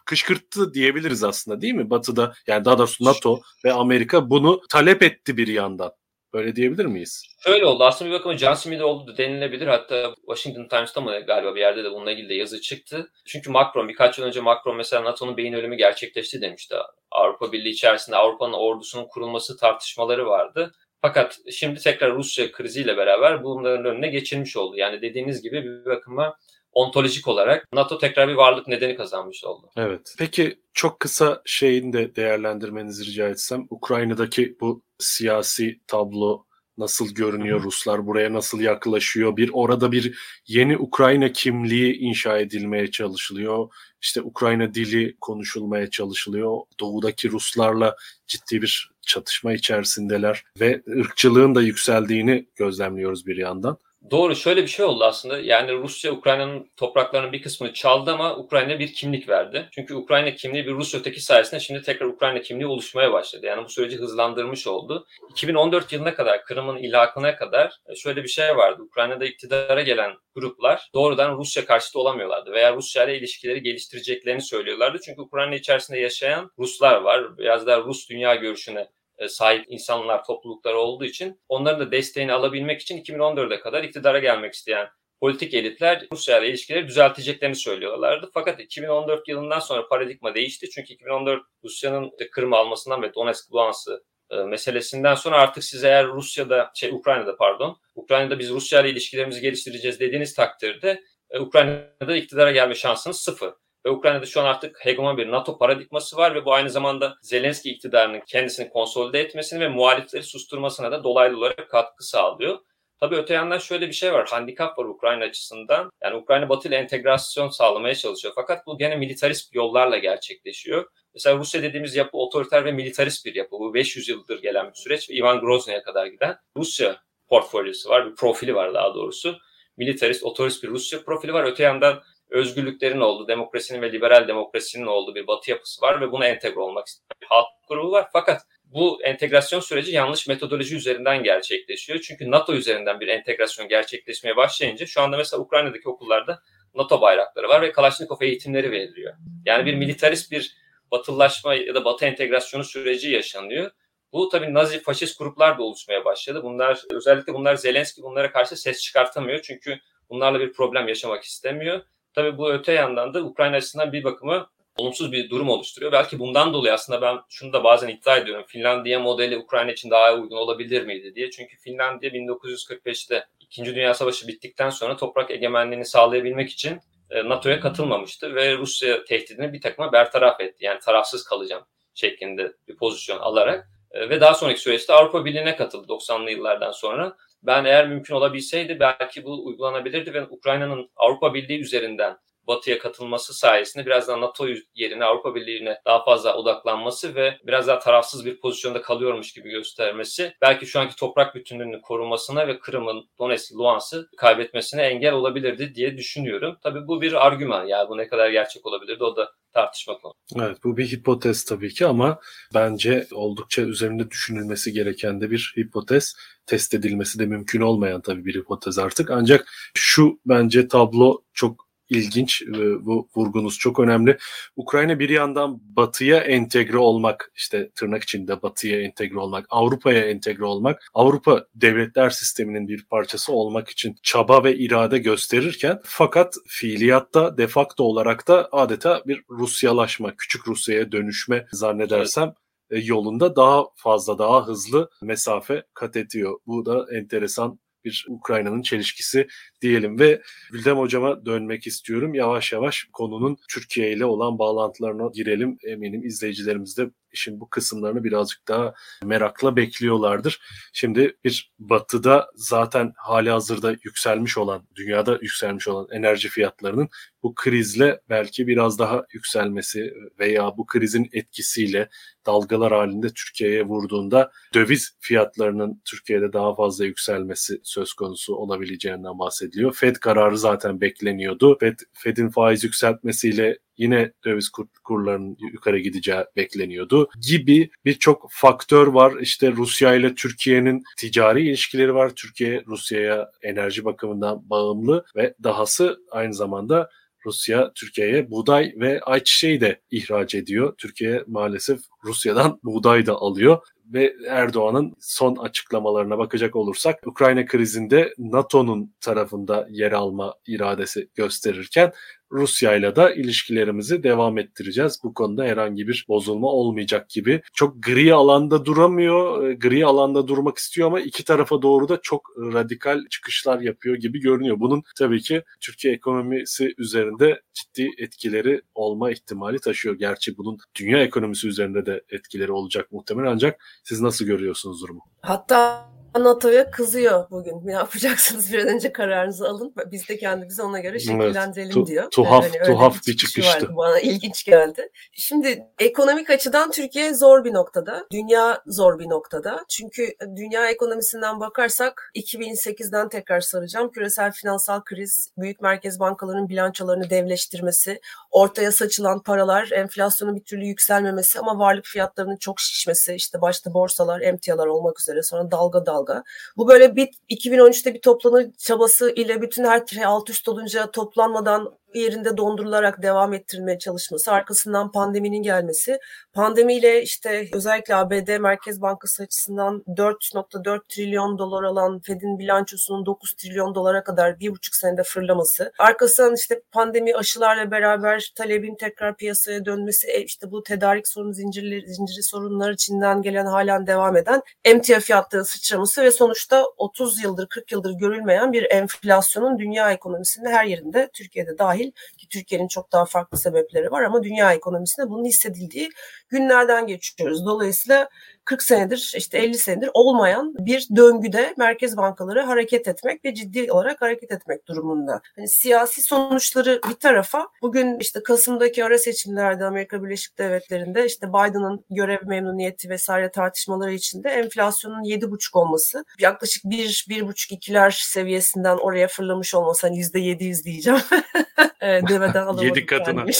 kışkırttı diyebiliriz aslında değil mi? Batı'da yani daha doğrusu NATO ve Amerika bunu talep etti bir yandan. Böyle diyebilir miyiz? Şöyle oldu. Aslında bir bakıma John Smith oldu denilebilir. Hatta Washington Times'ta mı galiba bir yerde de bununla ilgili de yazı çıktı. Çünkü Macron birkaç yıl önce Macron mesela NATO'nun beyin ölümü gerçekleşti demişti. Avrupa Birliği içerisinde Avrupa'nın ordusunun kurulması tartışmaları vardı. Fakat şimdi tekrar Rusya kriziyle beraber bunların önüne geçilmiş oldu. Yani dediğiniz gibi bir bakıma ontolojik olarak NATO tekrar bir varlık nedeni kazanmış oldu. Evet. Peki çok kısa şeyin de değerlendirmenizi rica etsem. Ukrayna'daki bu siyasi tablo nasıl görünüyor? Ruslar buraya nasıl yaklaşıyor? Bir orada bir yeni Ukrayna kimliği inşa edilmeye çalışılıyor. İşte Ukrayna dili konuşulmaya çalışılıyor. Doğudaki Ruslarla ciddi bir çatışma içerisindeler ve ırkçılığın da yükseldiğini gözlemliyoruz bir yandan. Doğru şöyle bir şey oldu aslında. Yani Rusya Ukrayna'nın topraklarının bir kısmını çaldı ama Ukrayna bir kimlik verdi. Çünkü Ukrayna kimliği bir Rus öteki sayesinde şimdi tekrar Ukrayna kimliği oluşmaya başladı. Yani bu süreci hızlandırmış oldu. 2014 yılına kadar Kırım'ın ilhakına kadar e, şöyle bir şey vardı. Ukrayna'da iktidara gelen gruplar doğrudan Rusya karşıtı olamıyorlardı veya Rusya ile ilişkileri geliştireceklerini söylüyorlardı. Çünkü Ukrayna içerisinde yaşayan Ruslar var. Biraz daha Rus dünya görüşüne sahip insanlar, toplulukları olduğu için onların da desteğini alabilmek için 2014'e kadar iktidara gelmek isteyen politik elitler Rusya ile ilişkileri düzelteceklerini söylüyorlardı. Fakat 2014 yılından sonra paradigma değişti. Çünkü 2014 Rusya'nın Kırım almasından ve Donetsk Luhansk'ı e, meselesinden sonra artık siz eğer Rusya'da, şey Ukrayna'da pardon, Ukrayna'da biz Rusya ile ilişkilerimizi geliştireceğiz dediğiniz takdirde e, Ukrayna'da iktidara gelme şansınız sıfır. Ve Ukrayna'da şu an artık hegemon bir NATO paradigması var ve bu aynı zamanda Zelenski iktidarının kendisini konsolide etmesini ve muhalifleri susturmasına da dolaylı olarak katkı sağlıyor. Tabii öte yandan şöyle bir şey var. Handikap var Ukrayna açısından. Yani Ukrayna Batı ile entegrasyon sağlamaya çalışıyor. Fakat bu gene militarist yollarla gerçekleşiyor. Mesela Rusya dediğimiz yapı otoriter ve militarist bir yapı. Bu 500 yıldır gelen bir süreç. Ivan Grozny'e kadar giden Rusya portfolyosu var. Bir profili var daha doğrusu. Militarist, otorist bir Rusya profili var. Öte yandan özgürlüklerin olduğu, demokrasinin ve liberal demokrasinin olduğu bir batı yapısı var ve buna entegre olmak isteyen bir halk grubu var. Fakat bu entegrasyon süreci yanlış metodoloji üzerinden gerçekleşiyor. Çünkü NATO üzerinden bir entegrasyon gerçekleşmeye başlayınca şu anda mesela Ukrayna'daki okullarda NATO bayrakları var ve Kalaşnikov eğitimleri veriliyor. Yani bir militarist bir batılılaşma ya da batı entegrasyonu süreci yaşanıyor. Bu tabii Nazi faşist gruplar da oluşmaya başladı. Bunlar özellikle bunlar Zelenski bunlara karşı ses çıkartamıyor. Çünkü bunlarla bir problem yaşamak istemiyor. Tabii bu öte yandan da Ukrayna açısından bir bakımı olumsuz bir durum oluşturuyor. Belki bundan dolayı aslında ben şunu da bazen iddia ediyorum. Finlandiya modeli Ukrayna için daha uygun olabilir miydi diye. Çünkü Finlandiya 1945'te İkinci Dünya Savaşı bittikten sonra toprak egemenliğini sağlayabilmek için e, NATO'ya katılmamıştı ve Rusya tehdidini bir takıma bertaraf etti. Yani tarafsız kalacağım şeklinde bir pozisyon alarak e, ve daha sonraki süreçte Avrupa Birliği'ne katıldı 90'lı yıllardan sonra. Ben eğer mümkün olabilseydi belki bu uygulanabilirdi ve Ukrayna'nın Avrupa Birliği üzerinden Batı'ya katılması sayesinde biraz daha NATO yerine Avrupa Birliği'ne daha fazla odaklanması ve biraz daha tarafsız bir pozisyonda kalıyormuş gibi göstermesi belki şu anki toprak bütünlüğünü korumasına ve Kırım'ın Donetsk, Luhansk'ı kaybetmesine engel olabilirdi diye düşünüyorum. Tabii bu bir argüman. Yani bu ne kadar gerçek olabilirdi o da tartışma konu. Evet bu bir hipotez tabii ki ama bence oldukça üzerinde düşünülmesi gereken de bir hipotez. Test edilmesi de mümkün olmayan tabii bir hipotez artık. Ancak şu bence tablo çok ilginç. Bu vurgunuz çok önemli. Ukrayna bir yandan batıya entegre olmak, işte tırnak içinde batıya entegre olmak, Avrupa'ya entegre olmak, Avrupa devletler sisteminin bir parçası olmak için çaba ve irade gösterirken fakat fiiliyatta defakto olarak da adeta bir Rusyalaşma, küçük Rusya'ya dönüşme zannedersem evet yolunda daha fazla, daha hızlı mesafe kat ediyor. Bu da enteresan bir Ukrayna'nın çelişkisi diyelim ve Güldem hocama dönmek istiyorum. Yavaş yavaş konunun Türkiye ile olan bağlantılarına girelim. Eminim izleyicilerimiz de işin bu kısımlarını birazcık daha merakla bekliyorlardır. Şimdi bir batıda zaten hali hazırda yükselmiş olan, dünyada yükselmiş olan enerji fiyatlarının bu krizle belki biraz daha yükselmesi veya bu krizin etkisiyle dalgalar halinde Türkiye'ye vurduğunda döviz fiyatlarının Türkiye'de daha fazla yükselmesi söz konusu olabileceğinden bahsediliyor. Fed kararı zaten bekleniyordu. Fed, Fed'in faiz yükseltmesiyle yine döviz kur, kurlarının yukarı gideceği bekleniyordu gibi birçok faktör var. İşte Rusya ile Türkiye'nin ticari ilişkileri var. Türkiye Rusya'ya enerji bakımından bağımlı ve dahası aynı zamanda Rusya Türkiye'ye buğday ve ayçiçeği de ihraç ediyor. Türkiye maalesef Rusya'dan buğday da alıyor ve Erdoğan'ın son açıklamalarına bakacak olursak Ukrayna krizinde NATO'nun tarafında yer alma iradesi gösterirken Rusya ile de ilişkilerimizi devam ettireceğiz. Bu konuda herhangi bir bozulma olmayacak gibi. Çok gri alanda duramıyor. E, gri alanda durmak istiyor ama iki tarafa doğru da çok radikal çıkışlar yapıyor gibi görünüyor. Bunun tabii ki Türkiye ekonomisi üzerinde ciddi etkileri olma ihtimali taşıyor. Gerçi bunun dünya ekonomisi üzerinde de etkileri olacak muhtemelen ancak siz nasıl görüyorsunuz durumu? Hatta NATO'ya kızıyor bugün. Ne yapacaksınız bir an önce kararınızı alın. Biz de kendimizi ona göre şekillendirelim evet, tu, diyor. Tuhaf yani tuhaf bir, bir çıkıştı. Bana ilginç geldi. Şimdi ekonomik açıdan Türkiye zor bir noktada. Dünya zor bir noktada. Çünkü dünya ekonomisinden bakarsak 2008'den tekrar saracağım. Küresel finansal kriz, büyük merkez bankalarının bilançolarını devleştirmesi, ortaya saçılan paralar, enflasyonun bir türlü yükselmemesi ama varlık fiyatlarının çok şişmesi, işte başta borsalar, emtialar olmak üzere sonra dalga dalga dalga. Bu böyle bir 2013'te bir toplanır çabası ile bütün her şey alt üst olunca toplanmadan yerinde dondurularak devam ettirilmeye çalışması, arkasından pandeminin gelmesi, pandemiyle işte özellikle ABD Merkez Bankası açısından 4.4 trilyon dolar alan Fed'in bilançosunun 9 trilyon dolara kadar bir buçuk senede fırlaması, arkasından işte pandemi aşılarla beraber talebin tekrar piyasaya dönmesi, e, işte bu tedarik sorunu zincirleri, zinciri sorunlar içinden gelen halen devam eden emtia fiyatları sıçraması ve sonuçta 30 yıldır 40 yıldır görülmeyen bir enflasyonun dünya ekonomisinde her yerinde Türkiye'de dahil ki Türkiye'nin çok daha farklı sebepleri var ama dünya ekonomisinde bunun hissedildiği günlerden geçiyoruz. Dolayısıyla 40 senedir işte 50 senedir olmayan bir döngüde merkez bankaları hareket etmek ve ciddi olarak hareket etmek durumunda. Hani siyasi sonuçları bir tarafa bugün işte Kasım'daki ara seçimlerde Amerika Birleşik Devletleri'nde işte Biden'ın görev memnuniyeti vesaire tartışmaları içinde enflasyonun 7,5 olması yaklaşık 1 1,5 2'ler seviyesinden oraya fırlamış olması hani %700 diyeceğim. Deveden alamadım. 7 katına.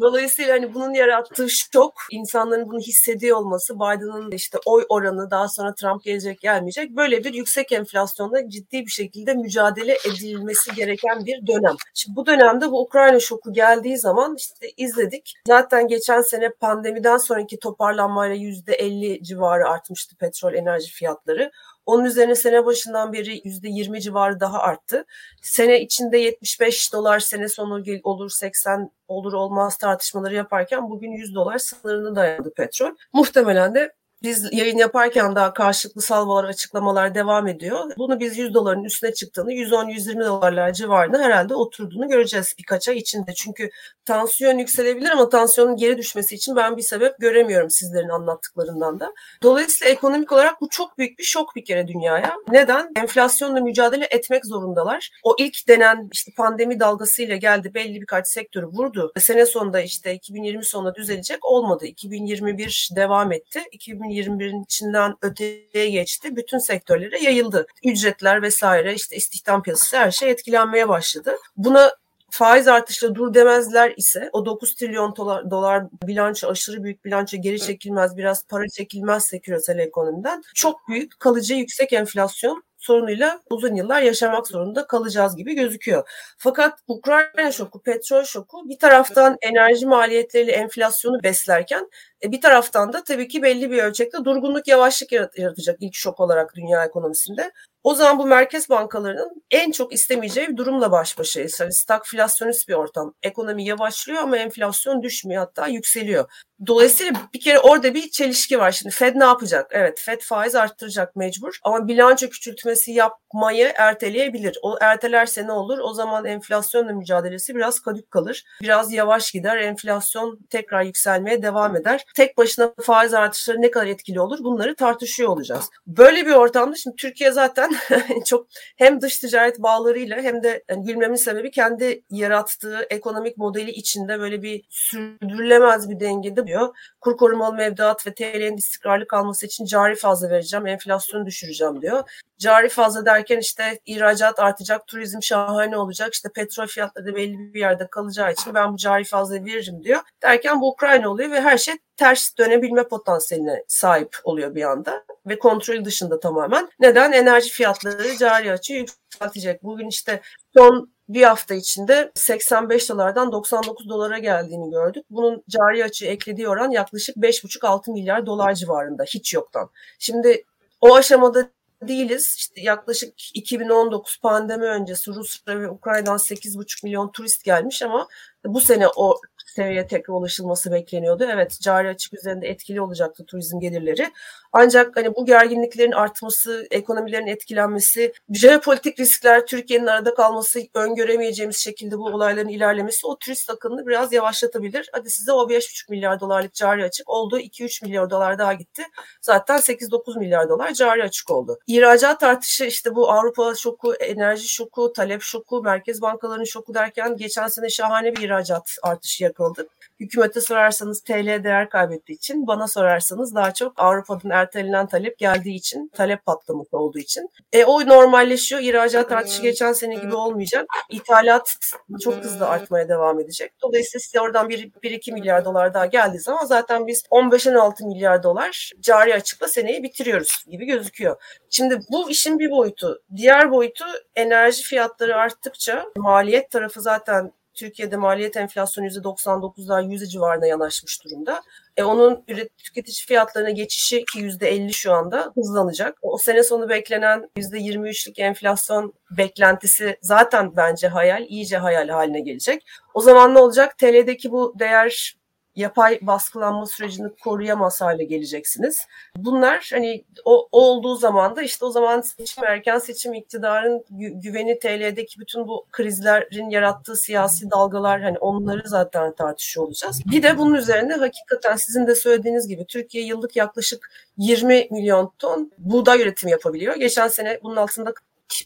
Dolayısıyla hani bunun yarattığı şok, insanların bunu hissediyor olması, Biden'ın işte oy oranı daha sonra Trump gelecek gelmeyecek böyle bir yüksek enflasyonda ciddi bir şekilde mücadele edilmesi gereken bir dönem. Şimdi bu dönemde bu Ukrayna şoku geldiği zaman işte izledik. Zaten geçen sene pandemiden sonraki toparlanmayla %50 civarı artmıştı petrol enerji fiyatları. Onun üzerine sene başından beri %20 civarı daha arttı. Sene içinde 75 dolar sene sonu olur 80 olur olmaz tartışmaları yaparken bugün 100 dolar sınırını dayandı petrol. Muhtemelen de biz yayın yaparken daha karşılıklı salvalar, açıklamalar devam ediyor. Bunu biz 100 doların üstüne çıktığını, 110-120 dolarlar civarında herhalde oturduğunu göreceğiz birkaç ay içinde. Çünkü tansiyon yükselebilir ama tansiyonun geri düşmesi için ben bir sebep göremiyorum sizlerin anlattıklarından da. Dolayısıyla ekonomik olarak bu çok büyük bir şok bir kere dünyaya. Neden? Enflasyonla mücadele etmek zorundalar. O ilk denen işte pandemi dalgasıyla geldi belli birkaç sektörü vurdu. Sene sonunda işte 2020 sonunda düzelecek olmadı. 2021 devam etti. 2020 2021'in içinden öteye geçti. Bütün sektörlere yayıldı. Ücretler vesaire işte istihdam piyasası her şey etkilenmeye başladı. Buna faiz artışla dur demezler ise o 9 trilyon dolar, dolar bilanço aşırı büyük bilanço geri çekilmez biraz para çekilmezse küresel ekonomiden çok büyük kalıcı yüksek enflasyon sorunuyla uzun yıllar yaşamak zorunda kalacağız gibi gözüküyor. Fakat Ukrayna şoku, petrol şoku bir taraftan enerji maliyetleriyle enflasyonu beslerken e, bir taraftan da tabii ki belli bir ölçekte durgunluk, yavaşlık yaratacak ilk şok olarak dünya ekonomisinde. O zaman bu merkez bankalarının en çok istemeyeceği bir durumla baş başayız. Yani stagflasyonist bir ortam. Ekonomi yavaşlıyor ama enflasyon düşmüyor hatta yükseliyor. Dolayısıyla bir kere orada bir çelişki var. Şimdi Fed ne yapacak? Evet Fed faiz arttıracak mecbur ama bilanço küçültmesi yapmayı erteleyebilir. O ertelerse ne olur? O zaman enflasyonla mücadelesi biraz kadük kalır. Biraz yavaş gider. Enflasyon tekrar yükselmeye devam eder. Tek başına faiz artışları ne kadar etkili olur? Bunları tartışıyor olacağız. Böyle bir ortamda şimdi Türkiye zaten çok hem dış ticaret bağlarıyla hem de yani gülmemin sebebi kendi yarattığı ekonomik modeli içinde böyle bir sürdürülemez bir dengede diyor. Kur korumalı mevduat ve TL'nin istikrarlı kalması için cari fazla vereceğim, enflasyonu düşüreceğim diyor. Cari fazla derken işte ihracat artacak, turizm şahane olacak, işte petrol fiyatları da belli bir yerde kalacağı için ben bu cari fazla veririm diyor. Derken bu Ukrayna oluyor ve her şey ters dönebilme potansiyeline sahip oluyor bir anda ve kontrol dışında tamamen. Neden? Enerji fiyatları cari açı yükseltecek. Bugün işte son bir hafta içinde 85 dolardan 99 dolara geldiğini gördük. Bunun cari açı eklediği oran yaklaşık 5,5-6 milyar dolar civarında hiç yoktan. Şimdi o aşamada değiliz. İşte yaklaşık 2019 pandemi öncesi Rusya ve Ukrayna'dan 8,5 milyon turist gelmiş ama bu sene o seviyeye tekrar ulaşılması bekleniyordu. Evet cari açık üzerinde etkili olacaktı turizm gelirleri. Ancak hani bu gerginliklerin artması, ekonomilerin etkilenmesi, jeopolitik riskler, Türkiye'nin arada kalması, öngöremeyeceğimiz şekilde bu olayların ilerlemesi o turist akınını biraz yavaşlatabilir. Hadi size o 5,5 milyar dolarlık cari açık oldu. 2-3 milyar dolar daha gitti. Zaten 8-9 milyar dolar cari açık oldu. İhracat artışı işte bu Avrupa şoku, enerji şoku, talep şoku, merkez bankalarının şoku derken geçen sene şahane bir ihracat artışı yakaladık. Hükümete sorarsanız TL değer kaybettiği için, bana sorarsanız daha çok Avrupa'dan ertelenen talep geldiği için, talep patlaması olduğu için. E, o normalleşiyor. İhracat artışı geçen sene gibi olmayacak. İthalat çok hızlı artmaya devam edecek. Dolayısıyla size oradan 1-2 milyar dolar daha geldiği zaman zaten biz 15-16 milyar dolar cari açıkla seneyi bitiriyoruz gibi gözüküyor. Şimdi bu işin bir boyutu. Diğer boyutu enerji fiyatları arttıkça maliyet tarafı zaten Türkiye'de maliyet enflasyonu %99'lar %100 civarına yanaşmış durumda. E onun tüketici fiyatlarına geçişi ki %50 şu anda hızlanacak. O sene sonu beklenen %23'lük enflasyon beklentisi zaten bence hayal, iyice hayal haline gelecek. O zaman ne olacak? TL'deki bu değer yapay baskılanma sürecini koruyamaz hale geleceksiniz. Bunlar hani o, o olduğu zaman da işte o zaman seçim erken seçim iktidarın gü- güveni TL'deki bütün bu krizlerin yarattığı siyasi dalgalar hani onları zaten tartışıyor olacağız. Bir de bunun üzerine hakikaten sizin de söylediğiniz gibi Türkiye yıllık yaklaşık 20 milyon ton buğday üretimi yapabiliyor. Geçen sene bunun altında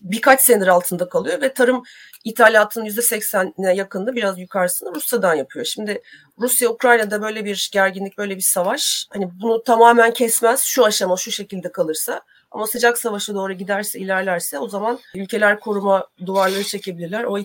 birkaç senedir altında kalıyor ve tarım ithalatının %80'ine yakınını biraz yukarısını Rusya'dan yapıyor. Şimdi Rusya Ukrayna'da böyle bir gerginlik, böyle bir savaş hani bunu tamamen kesmez şu aşama şu şekilde kalırsa ama sıcak savaşa doğru giderse, ilerlerse o zaman ülkeler koruma duvarları çekebilirler. O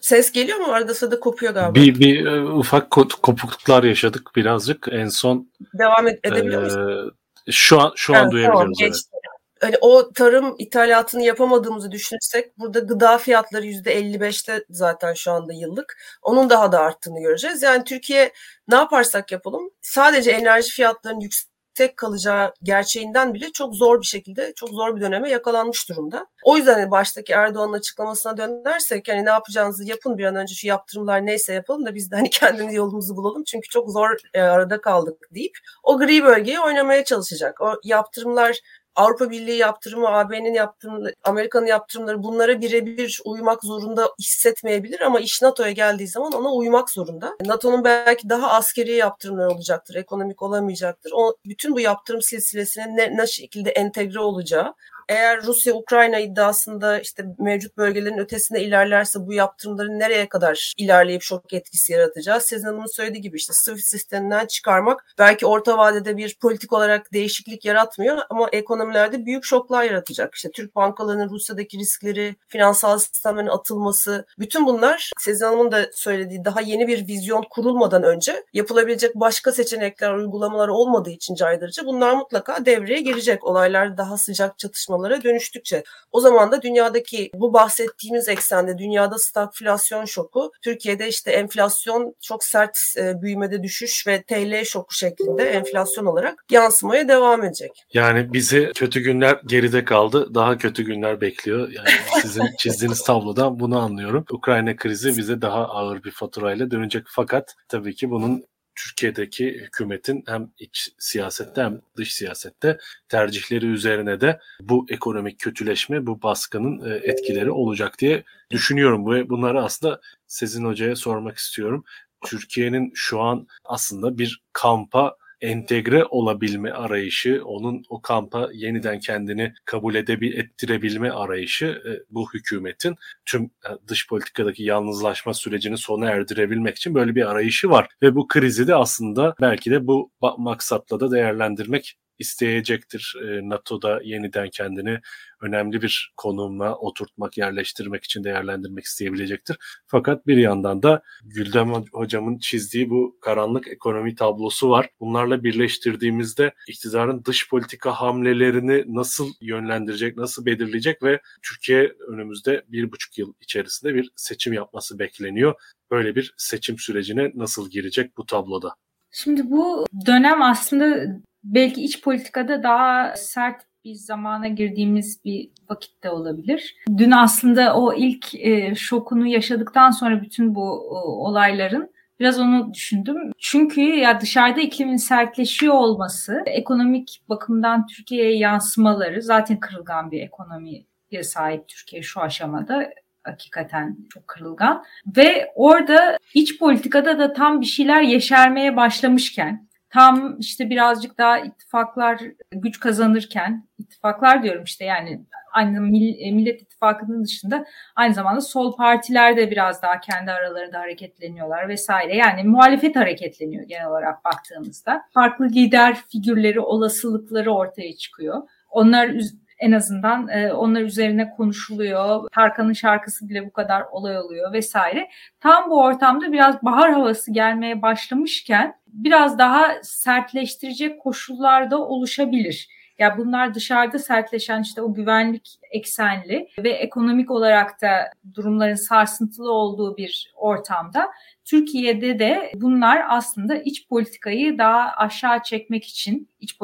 Ses geliyor mu? Arada sırada kopuyor galiba. Bir, bir e, ufak kopukluklar yaşadık birazcık. En son devam ed- edebiliyor e, muyuz? Şu an şu an evet, duyabiliyoruz. Tamam, evet hani o tarım ithalatını yapamadığımızı düşünürsek burada gıda fiyatları yüzde 55'te zaten şu anda yıllık. Onun daha da arttığını göreceğiz. Yani Türkiye ne yaparsak yapalım sadece enerji fiyatlarının yüksek kalacağı gerçeğinden bile çok zor bir şekilde çok zor bir döneme yakalanmış durumda. O yüzden hani baştaki Erdoğan'ın açıklamasına dönersek hani ne yapacağınızı yapın bir an önce şu yaptırımlar neyse yapalım da biz de hani kendimiz yolumuzu bulalım çünkü çok zor e, arada kaldık deyip o gri bölgeyi oynamaya çalışacak. O yaptırımlar Avrupa Birliği yaptırımı, AB'nin yaptırımları, Amerika'nın yaptırımları bunlara birebir uymak zorunda hissetmeyebilir ama iş NATO'ya geldiği zaman ona uymak zorunda. NATO'nun belki daha askeri yaptırımları olacaktır, ekonomik olamayacaktır. O bütün bu yaptırım silsilesine ne, ne şekilde entegre olacağı eğer Rusya Ukrayna iddiasında işte mevcut bölgelerin ötesine ilerlerse bu yaptırımların nereye kadar ilerleyip şok etkisi yaratacağız? Sizin Hanım'ın söylediği gibi işte SWIFT sisteminden çıkarmak belki orta vadede bir politik olarak değişiklik yaratmıyor ama ekonomilerde büyük şoklar yaratacak. İşte Türk bankalarının Rusya'daki riskleri, finansal sistemlerin atılması, bütün bunlar Sezin Hanım'ın da söylediği daha yeni bir vizyon kurulmadan önce yapılabilecek başka seçenekler, uygulamalar olmadığı için caydırıcı bunlar mutlaka devreye girecek. Olaylar daha sıcak çatışma tartışmalara dönüştükçe o zaman da dünyadaki bu bahsettiğimiz eksende dünyada stagflasyon şoku Türkiye'de işte enflasyon çok sert e, büyümede düşüş ve TL şoku şeklinde enflasyon olarak yansımaya devam edecek. Yani bizi kötü günler geride kaldı. Daha kötü günler bekliyor. Yani sizin çizdiğiniz tablodan bunu anlıyorum. Ukrayna krizi bize daha ağır bir faturayla dönecek. Fakat tabii ki bunun Türkiye'deki hükümetin hem iç siyasette hem dış siyasette tercihleri üzerine de bu ekonomik kötüleşme, bu baskının e, etkileri olacak diye düşünüyorum. Ve bunları aslında Sezin Hoca'ya sormak istiyorum. Türkiye'nin şu an aslında bir kampa entegre olabilme arayışı, onun o kampa yeniden kendini kabul edebil ettirebilme arayışı e, bu hükümetin tüm e, dış politikadaki yalnızlaşma sürecini sona erdirebilmek için böyle bir arayışı var. Ve bu krizi de aslında belki de bu maksatla da değerlendirmek isteyecektir. E, NATO'da yeniden kendini önemli bir konumla oturtmak, yerleştirmek için değerlendirmek isteyebilecektir. Fakat bir yandan da Güldem hocamın çizdiği bu karanlık ekonomi tablosu var. Bunlarla birleştirdiğimizde iktidarın dış politika hamlelerini nasıl yönlendirecek, nasıl belirleyecek ve Türkiye önümüzde bir buçuk yıl içerisinde bir seçim yapması bekleniyor. Böyle bir seçim sürecine nasıl girecek bu tabloda? Şimdi bu dönem aslında belki iç politikada daha sert bir zamana girdiğimiz bir vakitte olabilir. Dün aslında o ilk e, şokunu yaşadıktan sonra bütün bu o, olayların biraz onu düşündüm. Çünkü ya dışarıda iklimin sertleşiyor olması, ekonomik bakımdan Türkiye'ye yansımaları zaten kırılgan bir ekonomiye sahip Türkiye şu aşamada hakikaten çok kırılgan ve orada iç politikada da tam bir şeyler yeşermeye başlamışken tam işte birazcık daha ittifaklar güç kazanırken ittifaklar diyorum işte yani aynı Millet İttifakı'nın dışında aynı zamanda sol partiler de biraz daha kendi aralarında hareketleniyorlar vesaire. Yani muhalefet hareketleniyor genel olarak baktığımızda. Farklı lider figürleri, olasılıkları ortaya çıkıyor. Onlar en azından e, onlar üzerine konuşuluyor. Tarkan'ın şarkısı bile bu kadar olay oluyor vesaire. Tam bu ortamda biraz bahar havası gelmeye başlamışken biraz daha sertleştirecek koşullar da oluşabilir. Ya bunlar dışarıda sertleşen işte o güvenlik eksenli ve ekonomik olarak da durumların sarsıntılı olduğu bir ortamda Türkiye'de de bunlar aslında iç politikayı daha aşağı çekmek için iç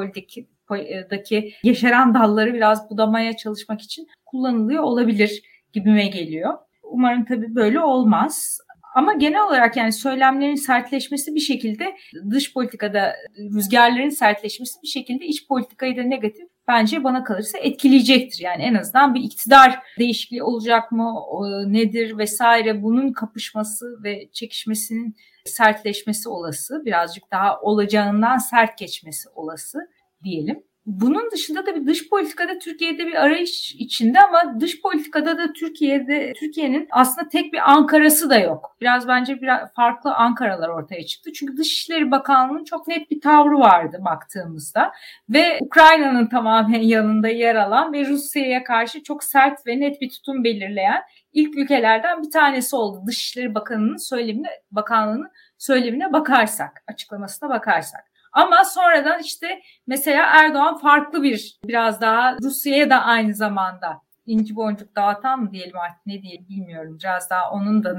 politikadaki yeşeren dalları biraz budamaya çalışmak için kullanılıyor olabilir gibime geliyor. Umarım tabii böyle olmaz. Ama genel olarak yani söylemlerin sertleşmesi bir şekilde dış politikada rüzgarların sertleşmesi bir şekilde iç politikayı da negatif bence bana kalırsa etkileyecektir. Yani en azından bir iktidar değişikliği olacak mı, nedir vesaire bunun kapışması ve çekişmesinin sertleşmesi olası. Birazcık daha olacağından sert geçmesi olası diyelim. Bunun dışında da bir dış politikada Türkiye'de bir arayış içinde ama dış politikada da Türkiye'de Türkiye'nin aslında tek bir Ankara'sı da yok. Biraz bence biraz farklı Ankaralar ortaya çıktı. Çünkü Dışişleri Bakanlığı'nın çok net bir tavrı vardı baktığımızda ve Ukrayna'nın tamamen yanında yer alan ve Rusya'ya karşı çok sert ve net bir tutum belirleyen ilk ülkelerden bir tanesi oldu. Dışişleri Bakanı'nın söylemine, bakanlığının söylemine bakarsak, açıklamasına bakarsak. Ama sonradan işte mesela Erdoğan farklı bir biraz daha Rusya'ya da aynı zamanda inci boncuk dağıtan mı diyelim artık ne diyelim bilmiyorum. Biraz daha onun da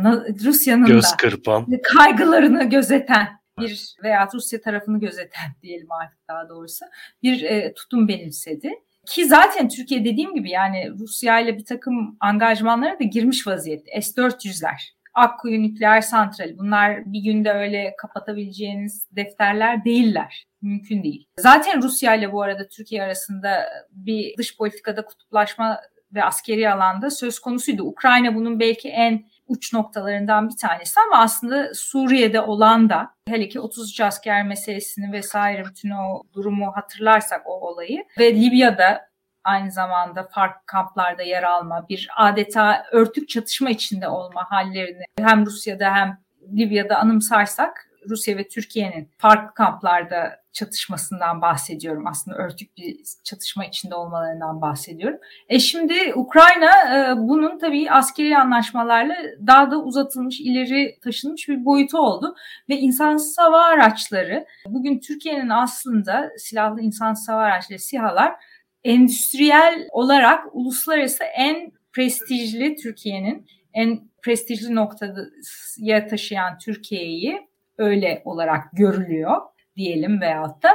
Rusya'nın Göz kırpan. kaygılarını gözeten bir veya Rusya tarafını gözeten diyelim artık daha doğrusu bir e, tutum benimsedi. Ki zaten Türkiye dediğim gibi yani Rusya ile bir takım angajmanlara da girmiş vaziyette. S-400'ler. Akkuyu nükleer santrali bunlar bir günde öyle kapatabileceğiniz defterler değiller. Mümkün değil. Zaten Rusya ile bu arada Türkiye arasında bir dış politikada kutuplaşma ve askeri alanda söz konusuydu. Ukrayna bunun belki en uç noktalarından bir tanesi ama aslında Suriye'de olan da hele ki 33 asker meselesini vesaire bütün o durumu hatırlarsak o olayı ve Libya'da aynı zamanda farklı kamplarda yer alma, bir adeta örtük çatışma içinde olma hallerini hem Rusya'da hem Libya'da anımsarsak Rusya ve Türkiye'nin farklı kamplarda çatışmasından bahsediyorum. Aslında örtük bir çatışma içinde olmalarından bahsediyorum. E şimdi Ukrayna e, bunun tabii askeri anlaşmalarla daha da uzatılmış, ileri taşınmış bir boyutu oldu. Ve insansız hava araçları, bugün Türkiye'nin aslında silahlı insansız hava araçları, SİHA'lar endüstriyel olarak uluslararası en prestijli Türkiye'nin en prestijli noktaya taşıyan Türkiye'yi öyle olarak görülüyor diyelim veyahut da.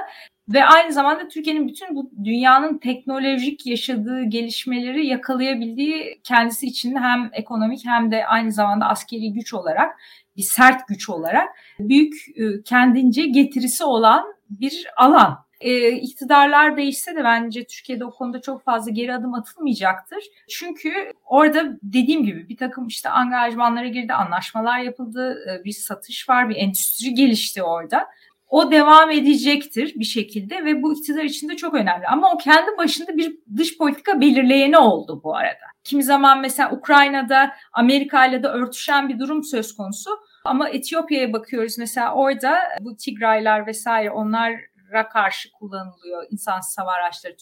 Ve aynı zamanda Türkiye'nin bütün bu dünyanın teknolojik yaşadığı gelişmeleri yakalayabildiği kendisi için hem ekonomik hem de aynı zamanda askeri güç olarak bir sert güç olarak büyük ıı, kendince getirisi olan bir alan e, iktidarlar değişse de bence Türkiye'de o konuda çok fazla geri adım atılmayacaktır. Çünkü orada dediğim gibi bir takım işte angajmanlara girdi, anlaşmalar yapıldı, e, bir satış var, bir endüstri gelişti orada. O devam edecektir bir şekilde ve bu iktidar için de çok önemli. Ama o kendi başında bir dış politika belirleyeni oldu bu arada. Kimi zaman mesela Ukrayna'da Amerika ile de örtüşen bir durum söz konusu. Ama Etiyopya'ya bakıyoruz mesela orada bu Tigraylar vesaire onlar ra karşı kullanılıyor insansız hava araçları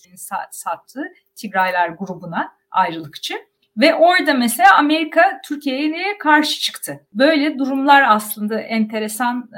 sattığı Tigraylar grubuna ayrılıkçı. Ve orada mesela Amerika Türkiye'ye karşı çıktı. Böyle durumlar aslında enteresan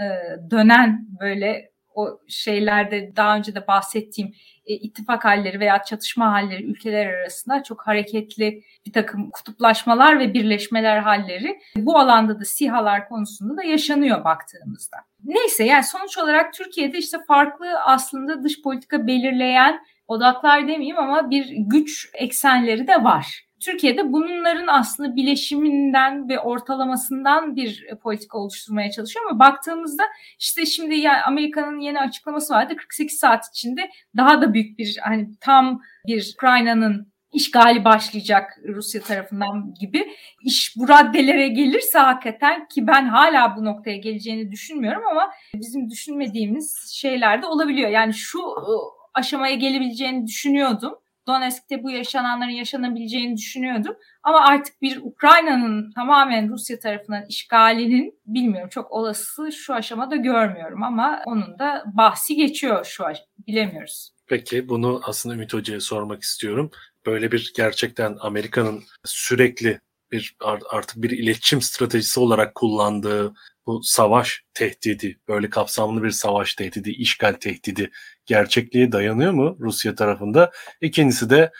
dönen böyle o şeylerde daha önce de bahsettiğim e, ittifak halleri veya çatışma halleri ülkeler arasında çok hareketli bir takım kutuplaşmalar ve birleşmeler halleri bu alanda da sihalar konusunda da yaşanıyor baktığımızda. Neyse yani sonuç olarak Türkiye'de işte farklı aslında dış politika belirleyen odaklar demeyeyim ama bir güç eksenleri de var. Türkiye'de bunların aslında bileşiminden ve ortalamasından bir politika oluşturmaya çalışıyor ama baktığımızda işte şimdi yani Amerika'nın yeni açıklaması vardı 48 saat içinde daha da büyük bir hani tam bir Ukrayna'nın işgali başlayacak Rusya tarafından gibi. İş bu raddelere gelirse hakikaten ki ben hala bu noktaya geleceğini düşünmüyorum ama bizim düşünmediğimiz şeyler de olabiliyor. Yani şu e, aşamaya gelebileceğini düşünüyordum. Donetsk'te bu yaşananların yaşanabileceğini düşünüyordum. Ama artık bir Ukrayna'nın tamamen Rusya tarafından işgalinin bilmiyorum çok olası şu aşamada görmüyorum ama onun da bahsi geçiyor şu an bilemiyoruz. Peki bunu aslında Ümit Hoca'ya sormak istiyorum. Böyle bir gerçekten Amerika'nın sürekli bir artık bir iletişim stratejisi olarak kullandığı bu savaş tehdidi, böyle kapsamlı bir savaş tehdidi, işgal tehdidi gerçekliğe dayanıyor mu Rusya tarafında? İkincisi de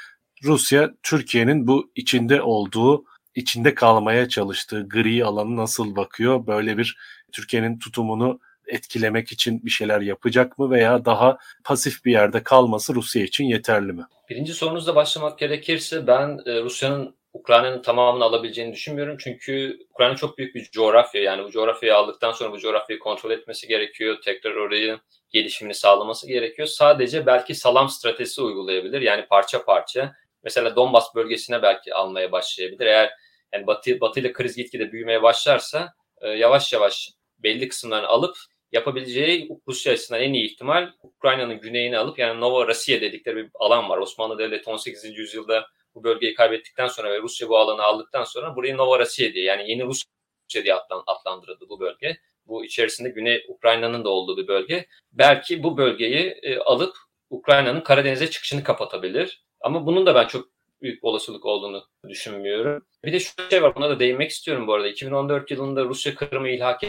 Rusya Türkiye'nin bu içinde olduğu, içinde kalmaya çalıştığı gri alanı nasıl bakıyor? Böyle bir Türkiye'nin tutumunu etkilemek için bir şeyler yapacak mı veya daha pasif bir yerde kalması Rusya için yeterli mi? Birinci sorunuzla başlamak gerekirse ben e, Rusya'nın Ukrayna'nın tamamını alabileceğini düşünmüyorum. Çünkü Ukrayna çok büyük bir coğrafya. Yani bu coğrafyayı aldıktan sonra bu coğrafyayı kontrol etmesi gerekiyor. Tekrar orayı gelişimini sağlaması gerekiyor. Sadece belki salam stratejisi uygulayabilir. Yani parça parça. Mesela Donbas bölgesine belki almaya başlayabilir. Eğer yani Batı, Batı ile kriz gitgide büyümeye başlarsa e, yavaş yavaş belli kısımlarını alıp yapabileceği Rusya açısından en iyi ihtimal Ukrayna'nın güneyini alıp yani Novorossiya dedikleri bir alan var. Osmanlı Devleti 18. yüzyılda bu bölgeyi kaybettikten sonra ve Rusya bu alanı aldıktan sonra burayı Novorossiya diye yani yeni Rusya diye adlandırıldı bu bölge. Bu içerisinde Güney Ukrayna'nın da olduğu bir bölge. Belki bu bölgeyi e, alıp Ukrayna'nın Karadeniz'e çıkışını kapatabilir. Ama bunun da ben çok büyük olasılık olduğunu düşünmüyorum. Bir de şu şey var buna da değinmek istiyorum bu arada. 2014 yılında Rusya Kırım'ı ilhak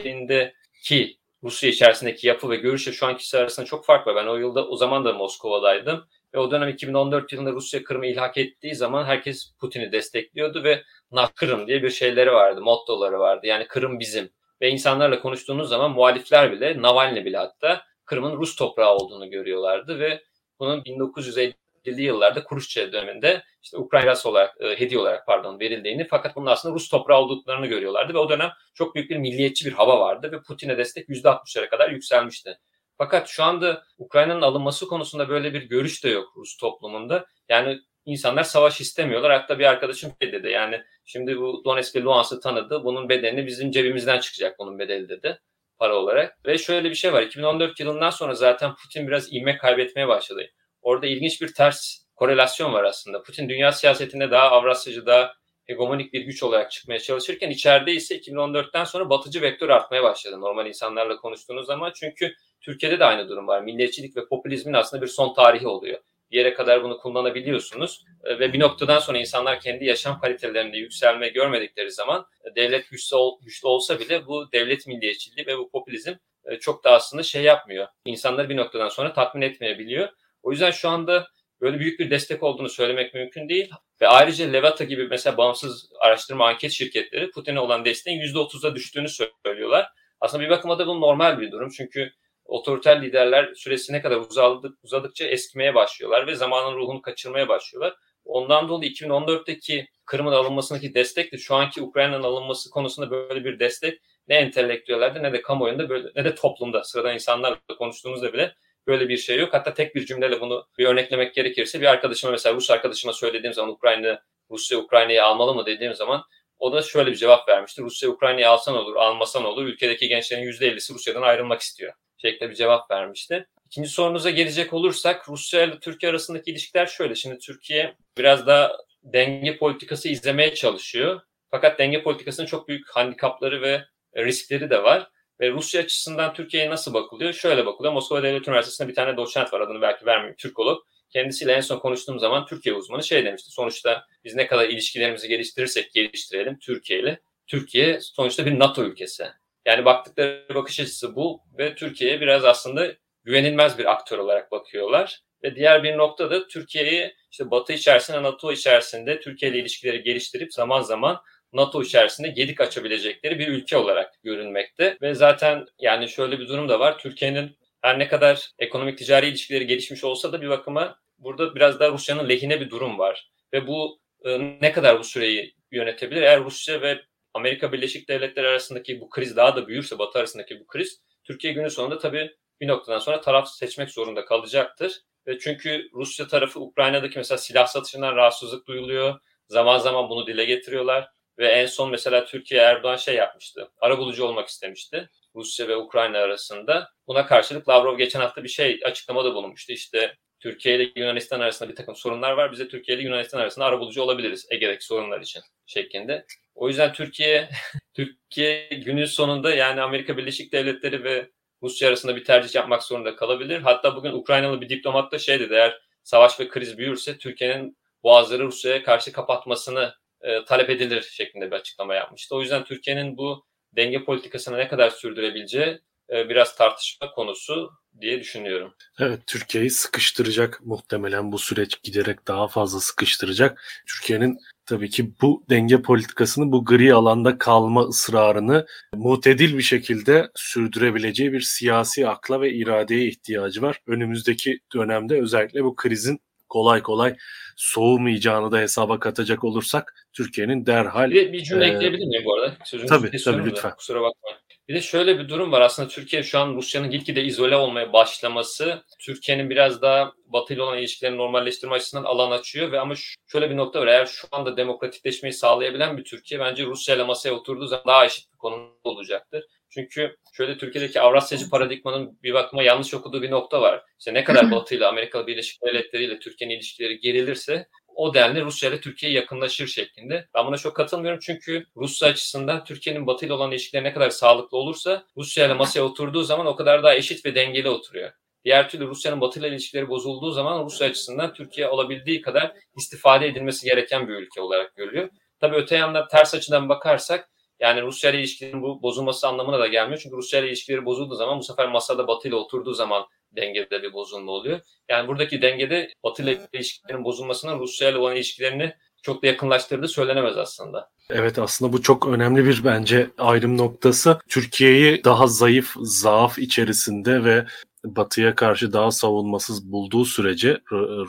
ki Rusya içerisindeki yapı ve görüşle şu ankisi arasında çok fark var. Ben o yılda o zaman da Moskova'daydım. Ve o dönem 2014 yılında Rusya Kırım'ı ilhak ettiği zaman herkes Putin'i destekliyordu ve Na Kırım diye bir şeyleri vardı, mottoları vardı. Yani Kırım bizim. Ve insanlarla konuştuğunuz zaman muhalifler bile, Navalny bile hatta Kırım'ın Rus toprağı olduğunu görüyorlardı ve bunun 1950'li yıllarda Kuruşçev döneminde işte Ukrayna olarak, e, hediye olarak pardon verildiğini fakat bunun aslında Rus toprağı olduklarını görüyorlardı ve o dönem çok büyük bir milliyetçi bir hava vardı ve Putin'e destek %60'lara kadar yükselmişti. Fakat şu anda Ukrayna'nın alınması konusunda böyle bir görüş de yok Rus toplumunda. Yani insanlar savaş istemiyorlar. Hatta bir arkadaşım şey dedi. Yani şimdi bu Donetsk ve Luhansk'ı tanıdı. Bunun bedelini bizim cebimizden çıkacak bunun bedeli dedi para olarak. Ve şöyle bir şey var. 2014 yılından sonra zaten Putin biraz ivme kaybetmeye başladı. Orada ilginç bir ters korelasyon var aslında. Putin dünya siyasetinde daha Avrasyacı, daha hegemonik bir güç olarak çıkmaya çalışırken içeride ise 2014'ten sonra batıcı vektör artmaya başladı normal insanlarla konuştuğunuz zaman. Çünkü Türkiye'de de aynı durum var. Milliyetçilik ve popülizmin aslında bir son tarihi oluyor. Bir yere kadar bunu kullanabiliyorsunuz e, ve bir noktadan sonra insanlar kendi yaşam kalitelerinde yükselme görmedikleri zaman e, devlet güçlü, ol, güçlü olsa bile bu devlet milliyetçiliği ve bu popülizm e, çok da aslında şey yapmıyor. İnsanları bir noktadan sonra tatmin etmeyebiliyor. O yüzden şu anda böyle büyük bir destek olduğunu söylemek mümkün değil. Ve ayrıca Levata gibi mesela bağımsız araştırma anket şirketleri Putin'e olan desteğin %30'a düştüğünü söylüyorlar. Aslında bir bakıma da bu normal bir durum. Çünkü otoriter liderler süresi ne kadar uzadık, uzadıkça eskimeye başlıyorlar ve zamanın ruhunu kaçırmaya başlıyorlar. Ondan dolayı 2014'teki Kırım'ın alınmasındaki destek de şu anki Ukrayna'nın alınması konusunda böyle bir destek ne entelektüellerde ne de kamuoyunda böyle, ne de toplumda sıradan insanlarla konuştuğumuzda bile böyle bir şey yok. Hatta tek bir cümleyle bunu bir örneklemek gerekirse bir arkadaşıma mesela Rus arkadaşıma söylediğim zaman Ukrayna Rusya Ukrayna'yı almalı mı dediğim zaman o da şöyle bir cevap vermişti. Rusya Ukrayna'yı alsan olur, almasan olur. Ülkedeki gençlerin %50'si Rusya'dan ayrılmak istiyor şeklinde bir cevap vermişti. İkinci sorunuza gelecek olursak Rusya ile Türkiye arasındaki ilişkiler şöyle. Şimdi Türkiye biraz daha denge politikası izlemeye çalışıyor. Fakat denge politikasının çok büyük handikapları ve riskleri de var. Ve Rusya açısından Türkiye'ye nasıl bakılıyor? Şöyle bakılıyor. Moskova Devlet Üniversitesi'nde bir tane doçent var adını belki vermeyeyim. Türkolog. Kendisiyle en son konuştuğum zaman Türkiye uzmanı şey demişti. Sonuçta biz ne kadar ilişkilerimizi geliştirirsek geliştirelim Türkiye ile. Türkiye sonuçta bir NATO ülkesi. Yani baktıkları bakış açısı bu ve Türkiye'ye biraz aslında güvenilmez bir aktör olarak bakıyorlar. Ve diğer bir nokta da Türkiye'yi işte Batı içerisinde, NATO içerisinde Türkiye ile ilişkileri geliştirip zaman zaman NATO içerisinde gedik açabilecekleri bir ülke olarak görünmekte. Ve zaten yani şöyle bir durum da var. Türkiye'nin her ne kadar ekonomik ticari ilişkileri gelişmiş olsa da bir bakıma burada biraz daha Rusya'nın lehine bir durum var. Ve bu e, ne kadar bu süreyi yönetebilir? Eğer Rusya ve Amerika Birleşik Devletleri arasındaki bu kriz daha da büyürse, Batı arasındaki bu kriz, Türkiye günün sonunda tabii bir noktadan sonra taraf seçmek zorunda kalacaktır. Çünkü Rusya tarafı Ukrayna'daki mesela silah satışından rahatsızlık duyuluyor. Zaman zaman bunu dile getiriyorlar. Ve en son mesela Türkiye Erdoğan şey yapmıştı. Arabulucu olmak istemişti. Rusya ve Ukrayna arasında. Buna karşılık Lavrov geçen hafta bir şey açıklamada bulunmuştu. İşte Türkiye ile Yunanistan arasında bir takım sorunlar var. Biz de Türkiye ile Yunanistan arasında arabulucu olabiliriz Ege'deki sorunlar için şeklinde. O yüzden Türkiye Türkiye günün sonunda yani Amerika Birleşik Devletleri ve Rusya arasında bir tercih yapmak zorunda kalabilir. Hatta bugün Ukraynalı bir diplomat da şey dedi eğer savaş ve kriz büyürse Türkiye'nin boğazları Rusya'ya karşı kapatmasını e, talep edilir şeklinde bir açıklama yapmıştı. O yüzden Türkiye'nin bu denge politikasını ne kadar sürdürebileceği e, biraz tartışma konusu diye düşünüyorum. Evet Türkiye'yi sıkıştıracak muhtemelen bu süreç giderek daha fazla sıkıştıracak. Türkiye'nin tabii ki bu denge politikasını, bu gri alanda kalma ısrarını mutedil bir şekilde sürdürebileceği bir siyasi akla ve iradeye ihtiyacı var. Önümüzdeki dönemde özellikle bu krizin kolay kolay soğumayacağını da hesaba katacak olursak Türkiye'nin derhal... Bir, bir cümle e, ekleyebilir miyim bu arada? Sözünü tabii tabii lütfen. Da, kusura bakmayın. Bir de şöyle bir durum var aslında Türkiye şu an Rusya'nın gitgide izole olmaya başlaması Türkiye'nin biraz daha Batı ile olan ilişkilerini normalleştirme açısından alan açıyor ve ama şöyle bir nokta var eğer şu anda demokratikleşmeyi sağlayabilen bir Türkiye bence Rusya ile masaya oturduğu zaman daha eşit bir konumda olacaktır. Çünkü şöyle Türkiye'deki Avrasyacı paradigmanın bir bakıma yanlış okuduğu bir nokta var. İşte ne kadar Batı ile Amerika Birleşik Devletleri ile Türkiye'nin ilişkileri gerilirse o denli Rusya ile Türkiye yakınlaşır şeklinde. Ben buna çok katılmıyorum çünkü Rusya açısından Türkiye'nin Batı ile olan ilişkileri ne kadar sağlıklı olursa Rusya ile masaya oturduğu zaman o kadar daha eşit ve dengeli oturuyor. Diğer türlü Rusya'nın Batı ile ilişkileri bozulduğu zaman Rusya açısından Türkiye olabildiği kadar istifade edilmesi gereken bir ülke olarak görülüyor. Tabii öte yandan ters açıdan bakarsak yani Rusya ile ilişkilerin bu bozulması anlamına da gelmiyor. Çünkü Rusya ile ilişkileri bozulduğu zaman bu sefer masada Batı ile oturduğu zaman dengede bir bozulma oluyor. Yani buradaki dengede Batı ile ilişkilerin bozulmasının Rusya ile olan ilişkilerini çok da yakınlaştırdığı söylenemez aslında. Evet aslında bu çok önemli bir bence ayrım noktası. Türkiye'yi daha zayıf, zaaf içerisinde ve Batı'ya karşı daha savunmasız bulduğu sürece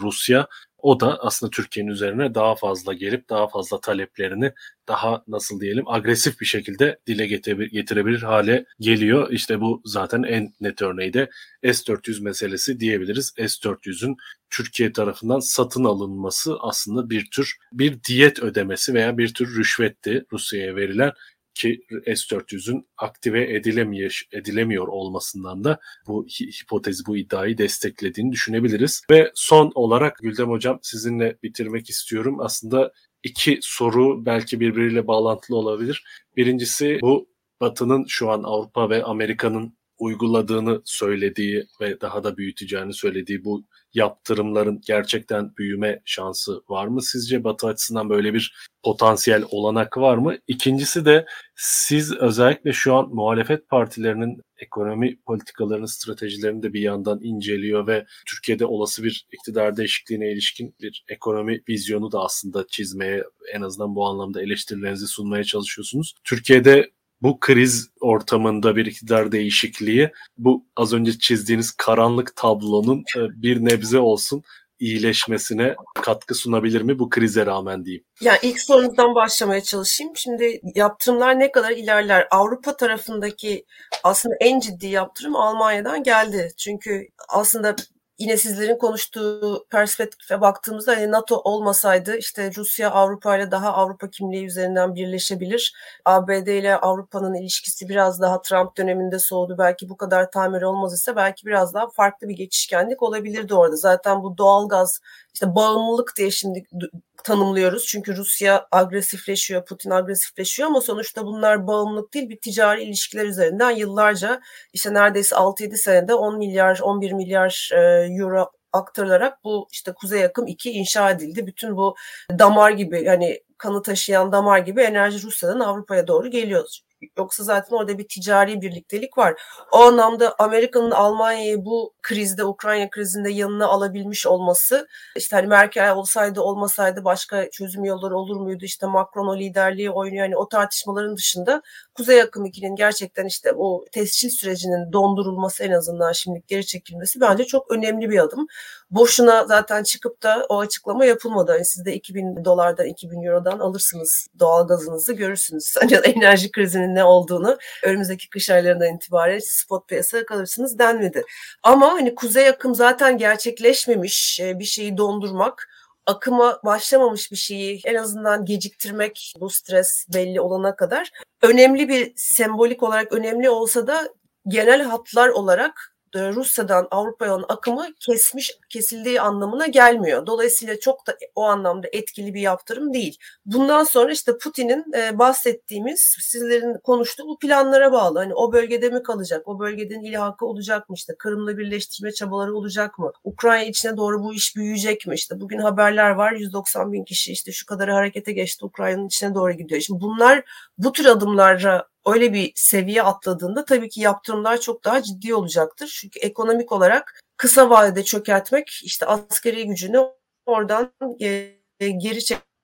Rusya o da aslında Türkiye'nin üzerine daha fazla gelip daha fazla taleplerini daha nasıl diyelim agresif bir şekilde dile getirebilir hale geliyor. İşte bu zaten en net örneği de S-400 meselesi diyebiliriz. S-400'ün Türkiye tarafından satın alınması aslında bir tür bir diyet ödemesi veya bir tür rüşvetti Rusya'ya verilen ki S-400'ün aktive edilemiyor, edilemiyor olmasından da bu hipotezi, bu iddiayı desteklediğini düşünebiliriz. Ve son olarak Güldem Hocam sizinle bitirmek istiyorum. Aslında iki soru belki birbiriyle bağlantılı olabilir. Birincisi bu Batı'nın şu an Avrupa ve Amerika'nın uyguladığını söylediği ve daha da büyüteceğini söylediği bu yaptırımların gerçekten büyüme şansı var mı sizce? Batı açısından böyle bir potansiyel olanak var mı? İkincisi de siz özellikle şu an muhalefet partilerinin ekonomi politikalarının stratejilerini de bir yandan inceliyor ve Türkiye'de olası bir iktidar değişikliğine ilişkin bir ekonomi vizyonu da aslında çizmeye en azından bu anlamda eleştirilerinizi sunmaya çalışıyorsunuz. Türkiye'de bu kriz ortamında bir iktidar değişikliği bu az önce çizdiğiniz karanlık tablonun e, bir nebze olsun iyileşmesine katkı sunabilir mi bu krize rağmen diyeyim? Yani ilk sorunuzdan başlamaya çalışayım. Şimdi yaptırımlar ne kadar ilerler? Avrupa tarafındaki aslında en ciddi yaptırım Almanya'dan geldi. Çünkü aslında yine sizlerin konuştuğu perspektife baktığımızda hani NATO olmasaydı işte Rusya Avrupa ile daha Avrupa kimliği üzerinden birleşebilir. ABD ile Avrupa'nın ilişkisi biraz daha Trump döneminde soğudu. Belki bu kadar tamir olmaz ise belki biraz daha farklı bir geçişkenlik olabilirdi orada. Zaten bu doğalgaz işte bağımlılık diye şimdi tanımlıyoruz. Çünkü Rusya agresifleşiyor, Putin agresifleşiyor ama sonuçta bunlar bağımlılık değil bir ticari ilişkiler üzerinden yıllarca işte neredeyse 6-7 senede 10 milyar, 11 milyar e, euro aktarılarak bu işte Kuzey Akım 2 inşa edildi. Bütün bu damar gibi yani kanı taşıyan damar gibi enerji Rusya'dan Avrupa'ya doğru geliyor. Yoksa zaten orada bir ticari birliktelik var. O anlamda Amerika'nın Almanya'yı bu krizde, Ukrayna krizinde yanına alabilmiş olması, işte hani Merkel olsaydı olmasaydı başka çözüm yolları olur muydu? İşte Macron o liderliği oynuyor. Yani o tartışmaların dışında Kuzey Akım 2'nin gerçekten işte o tescil sürecinin dondurulması en azından şimdi geri çekilmesi bence çok önemli bir adım. Boşuna zaten çıkıp da o açıklama yapılmadı. Yani siz de 2000 dolardan, 2000 eurodan alırsınız doğal gazınızı görürsünüz. Hani enerji krizinin ne olduğunu önümüzdeki kış aylarından itibaren spot piyasaya kalırsınız denmedi. Ama hani kuzey akım zaten gerçekleşmemiş bir şeyi dondurmak akıma başlamamış bir şeyi en azından geciktirmek bu stres belli olana kadar önemli bir sembolik olarak önemli olsa da genel hatlar olarak Rusya'dan Avrupa'ya olan akımı kesmiş kesildiği anlamına gelmiyor. Dolayısıyla çok da o anlamda etkili bir yaptırım değil. Bundan sonra işte Putin'in e, bahsettiğimiz sizlerin konuştuğu bu planlara bağlı. Hani o bölgede mi kalacak? O bölgeden ilhakı olacak mı? İşte Kırım'la birleştirme çabaları olacak mı? Ukrayna içine doğru bu iş büyüyecek mi? İşte bugün haberler var 190 bin kişi işte şu kadar harekete geçti Ukrayna'nın içine doğru gidiyor. Şimdi bunlar bu tür adımlara öyle bir seviye atladığında tabii ki yaptırımlar çok daha ciddi olacaktır. Çünkü ekonomik olarak kısa vadede çökertmek işte askeri gücünü oradan e, geri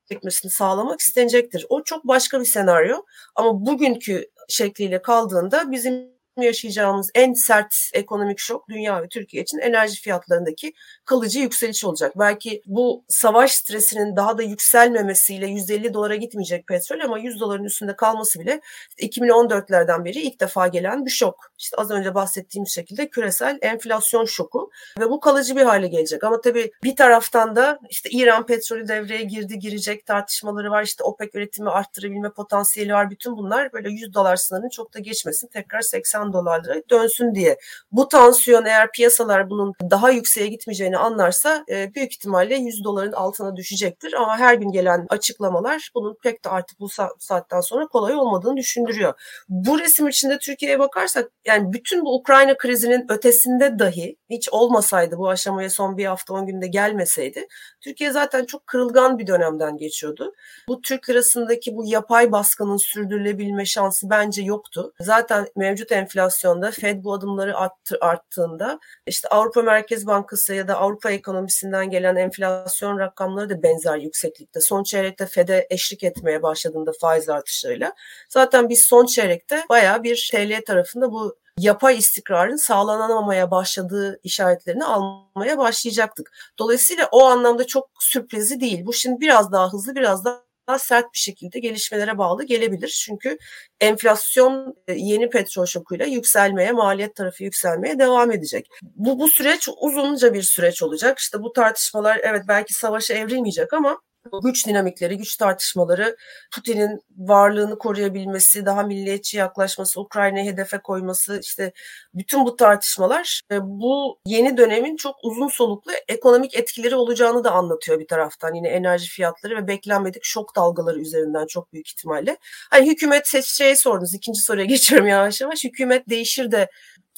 çekmesini sağlamak istenecektir. O çok başka bir senaryo ama bugünkü şekliyle kaldığında bizim yaşayacağımız en sert ekonomik şok dünya ve Türkiye için enerji fiyatlarındaki kalıcı yükseliş olacak. Belki bu savaş stresinin daha da yükselmemesiyle 150 dolara gitmeyecek petrol ama 100 doların üstünde kalması bile 2014'lerden beri ilk defa gelen bir şok. İşte az önce bahsettiğim şekilde küresel enflasyon şoku ve bu kalıcı bir hale gelecek. Ama tabii bir taraftan da işte İran petrolü devreye girdi girecek tartışmaları var. İşte OPEC üretimi arttırabilme potansiyeli var. Bütün bunlar böyle 100 dolar sınırını çok da geçmesin. Tekrar 80 dolarlara dönsün diye. Bu tansiyon eğer piyasalar bunun daha yükseğe gitmeyeceğini anlarsa e, büyük ihtimalle 100 doların altına düşecektir. Ama her gün gelen açıklamalar bunun pek de artık bu saatten sonra kolay olmadığını düşündürüyor. Bu resim içinde Türkiye'ye bakarsak yani bütün bu Ukrayna krizinin ötesinde dahi hiç olmasaydı bu aşamaya son bir hafta 10 günde gelmeseydi Türkiye zaten çok kırılgan bir dönemden geçiyordu. Bu Türk lirasındaki bu yapay baskının sürdürülebilme şansı bence yoktu. Zaten mevcut enflasyonda Fed bu adımları arttı, arttığında işte Avrupa Merkez Bankası ya da Avrupa ekonomisinden gelen enflasyon rakamları da benzer yükseklikte. Son çeyrekte Fed'e eşlik etmeye başladığında faiz artışlarıyla zaten biz son çeyrekte baya bir TL tarafında bu yapay istikrarın sağlanamamaya başladığı işaretlerini almaya başlayacaktık. Dolayısıyla o anlamda çok sürprizi değil. Bu şimdi biraz daha hızlı, biraz daha sert bir şekilde gelişmelere bağlı gelebilir. Çünkü enflasyon e, yeni petrol şokuyla yükselmeye, maliyet tarafı yükselmeye devam edecek. Bu, bu süreç uzunca bir süreç olacak. İşte bu tartışmalar evet belki savaşa evrilmeyecek ama güç dinamikleri, güç tartışmaları, Putin'in varlığını koruyabilmesi, daha milliyetçi yaklaşması, Ukrayna'yı hedefe koyması, işte bütün bu tartışmalar e, bu yeni dönemin çok uzun soluklu ekonomik etkileri olacağını da anlatıyor bir taraftan. Yine enerji fiyatları ve beklenmedik şok dalgaları üzerinden çok büyük ihtimalle. Hani hükümet seçeceği sordunuz. İkinci soruya geçiyorum yavaş yavaş. Hükümet değişir de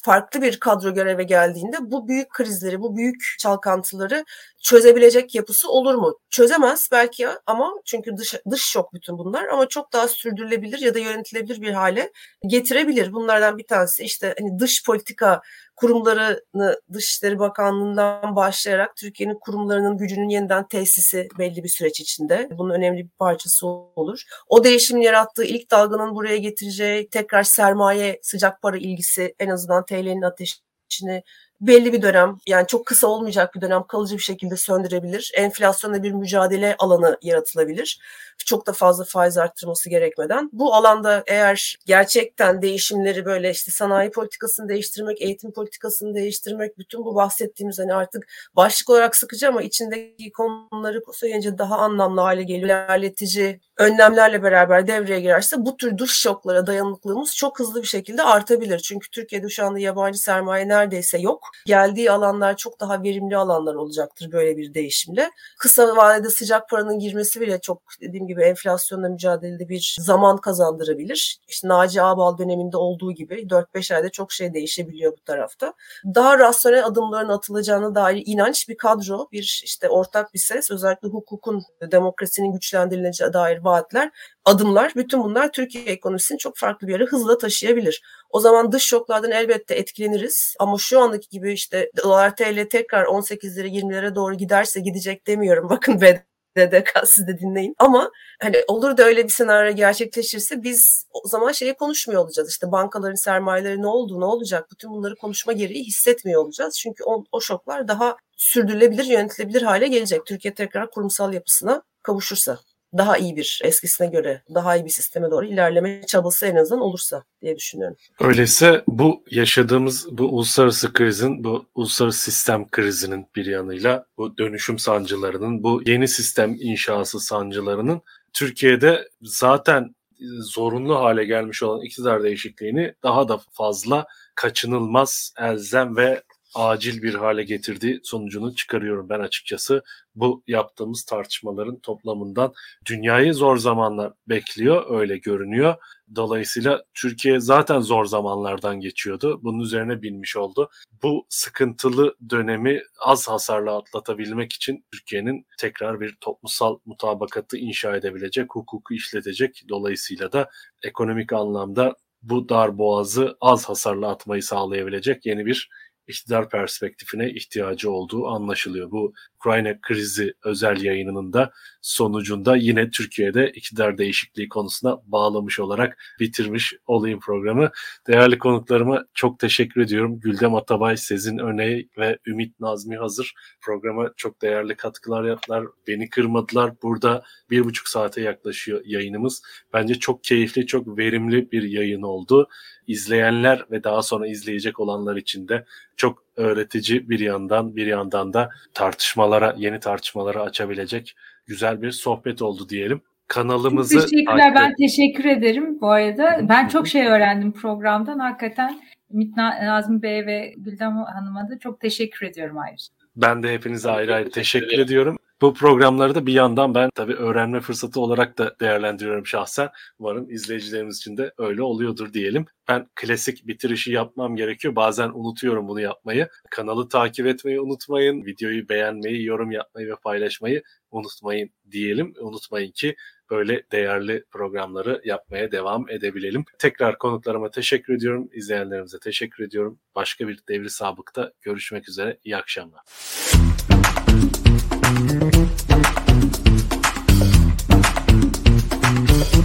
farklı bir kadro göreve geldiğinde bu büyük krizleri, bu büyük çalkantıları çözebilecek yapısı olur mu? Çözemez belki ama çünkü dış, dış şok bütün bunlar ama çok daha sürdürülebilir ya da yönetilebilir bir hale getirebilir. Bunlardan bir tanesi işte hani dış politika kurumlarını Dışişleri Bakanlığı'ndan başlayarak Türkiye'nin kurumlarının gücünün yeniden tesisi belli bir süreç içinde. Bunun önemli bir parçası olur. O değişimin yarattığı ilk dalganın buraya getireceği tekrar sermaye sıcak para ilgisi en azından TL'nin ateşini belli bir dönem yani çok kısa olmayacak bir dönem kalıcı bir şekilde söndürebilir. Enflasyonla bir mücadele alanı yaratılabilir. Çok da fazla faiz arttırması gerekmeden. Bu alanda eğer gerçekten değişimleri böyle işte sanayi politikasını değiştirmek, eğitim politikasını değiştirmek, bütün bu bahsettiğimiz hani artık başlık olarak sıkıcı ama içindeki konuları söyleyince daha anlamlı hale geliyor. İlerletici önlemlerle beraber devreye girerse bu tür dış şoklara dayanıklılığımız çok hızlı bir şekilde artabilir. Çünkü Türkiye'de şu anda yabancı sermaye neredeyse yok. Geldiği alanlar çok daha verimli alanlar olacaktır böyle bir değişimle. Kısa vadede sıcak paranın girmesi bile çok dediğim gibi enflasyonla mücadelede bir zaman kazandırabilir. İşte Naci Ağbal döneminde olduğu gibi 4-5 ayda çok şey değişebiliyor bu tarafta. Daha rasyonel adımların atılacağına dair inanç bir kadro, bir işte ortak bir ses, özellikle hukukun, demokrasinin güçlendirileceğine dair vaatler, adımlar, bütün bunlar Türkiye ekonomisini çok farklı bir yere hızla taşıyabilir. O zaman dış şoklardan elbette etkileniriz ama şu andaki gibi işte dolar TL tekrar 18 lira 20 lira doğru giderse gidecek demiyorum. Bakın BDDK siz de dinleyin. Ama hani olur da öyle bir senaryo gerçekleşirse biz o zaman şeyi konuşmuyor olacağız. İşte bankaların sermayeleri ne oldu, ne olacak? Bütün bunları konuşma gereği hissetmiyor olacağız. Çünkü o, o şoklar daha sürdürülebilir, yönetilebilir hale gelecek. Türkiye tekrar kurumsal yapısına kavuşursa. Daha iyi bir eskisine göre daha iyi bir sisteme doğru ilerleme çabası en azından olursa diye düşünüyorum. Öyleyse bu yaşadığımız bu uluslararası krizin, bu uluslararası sistem krizinin bir yanıyla bu dönüşüm sancılarının, bu yeni sistem inşası sancılarının Türkiye'de zaten zorunlu hale gelmiş olan iktidar değişikliğini daha da fazla kaçınılmaz, elzem ve acil bir hale getirdiği sonucunu çıkarıyorum ben açıkçası. Bu yaptığımız tartışmaların toplamından dünyayı zor zamanlar bekliyor, öyle görünüyor. Dolayısıyla Türkiye zaten zor zamanlardan geçiyordu. Bunun üzerine binmiş oldu. Bu sıkıntılı dönemi az hasarla atlatabilmek için Türkiye'nin tekrar bir toplumsal mutabakatı inşa edebilecek, hukuku işletecek. Dolayısıyla da ekonomik anlamda bu dar boğazı az hasarla atmayı sağlayabilecek yeni bir iktidar perspektifine ihtiyacı olduğu anlaşılıyor. Bu Ukrayna krizi özel yayınının da sonucunda yine Türkiye'de iktidar değişikliği konusuna bağlamış olarak bitirmiş olayım programı. Değerli konuklarıma çok teşekkür ediyorum. Güldem Atabay, Sezin Öney ve Ümit Nazmi Hazır programa çok değerli katkılar yaptılar. Beni kırmadılar. Burada bir buçuk saate yaklaşıyor yayınımız. Bence çok keyifli, çok verimli bir yayın oldu. İzleyenler ve daha sonra izleyecek olanlar için de çok öğretici bir yandan bir yandan da tartışmalara, yeni tartışmalara açabilecek güzel bir sohbet oldu diyelim. Kanalımızı çok teşekkürler. Ben teşekkür ederim bu arada. Ben çok şey öğrendim programdan. Hakikaten Ümit Nazmi Bey ve Güldem Hanım'a da çok teşekkür ediyorum ayrıca. Ben de hepinize ayrı ayrı teşekkür ediyorum. Bu programları da bir yandan ben tabii öğrenme fırsatı olarak da değerlendiriyorum şahsen. Umarım izleyicilerimiz için de öyle oluyordur diyelim. Ben klasik bitirişi yapmam gerekiyor. Bazen unutuyorum bunu yapmayı. Kanalı takip etmeyi unutmayın. Videoyu beğenmeyi, yorum yapmayı ve paylaşmayı unutmayın diyelim. Unutmayın ki böyle değerli programları yapmaya devam edebilelim. Tekrar konuklarıma teşekkür ediyorum. İzleyenlerimize teşekkür ediyorum. Başka bir devri sabıkta görüşmek üzere. İyi akşamlar.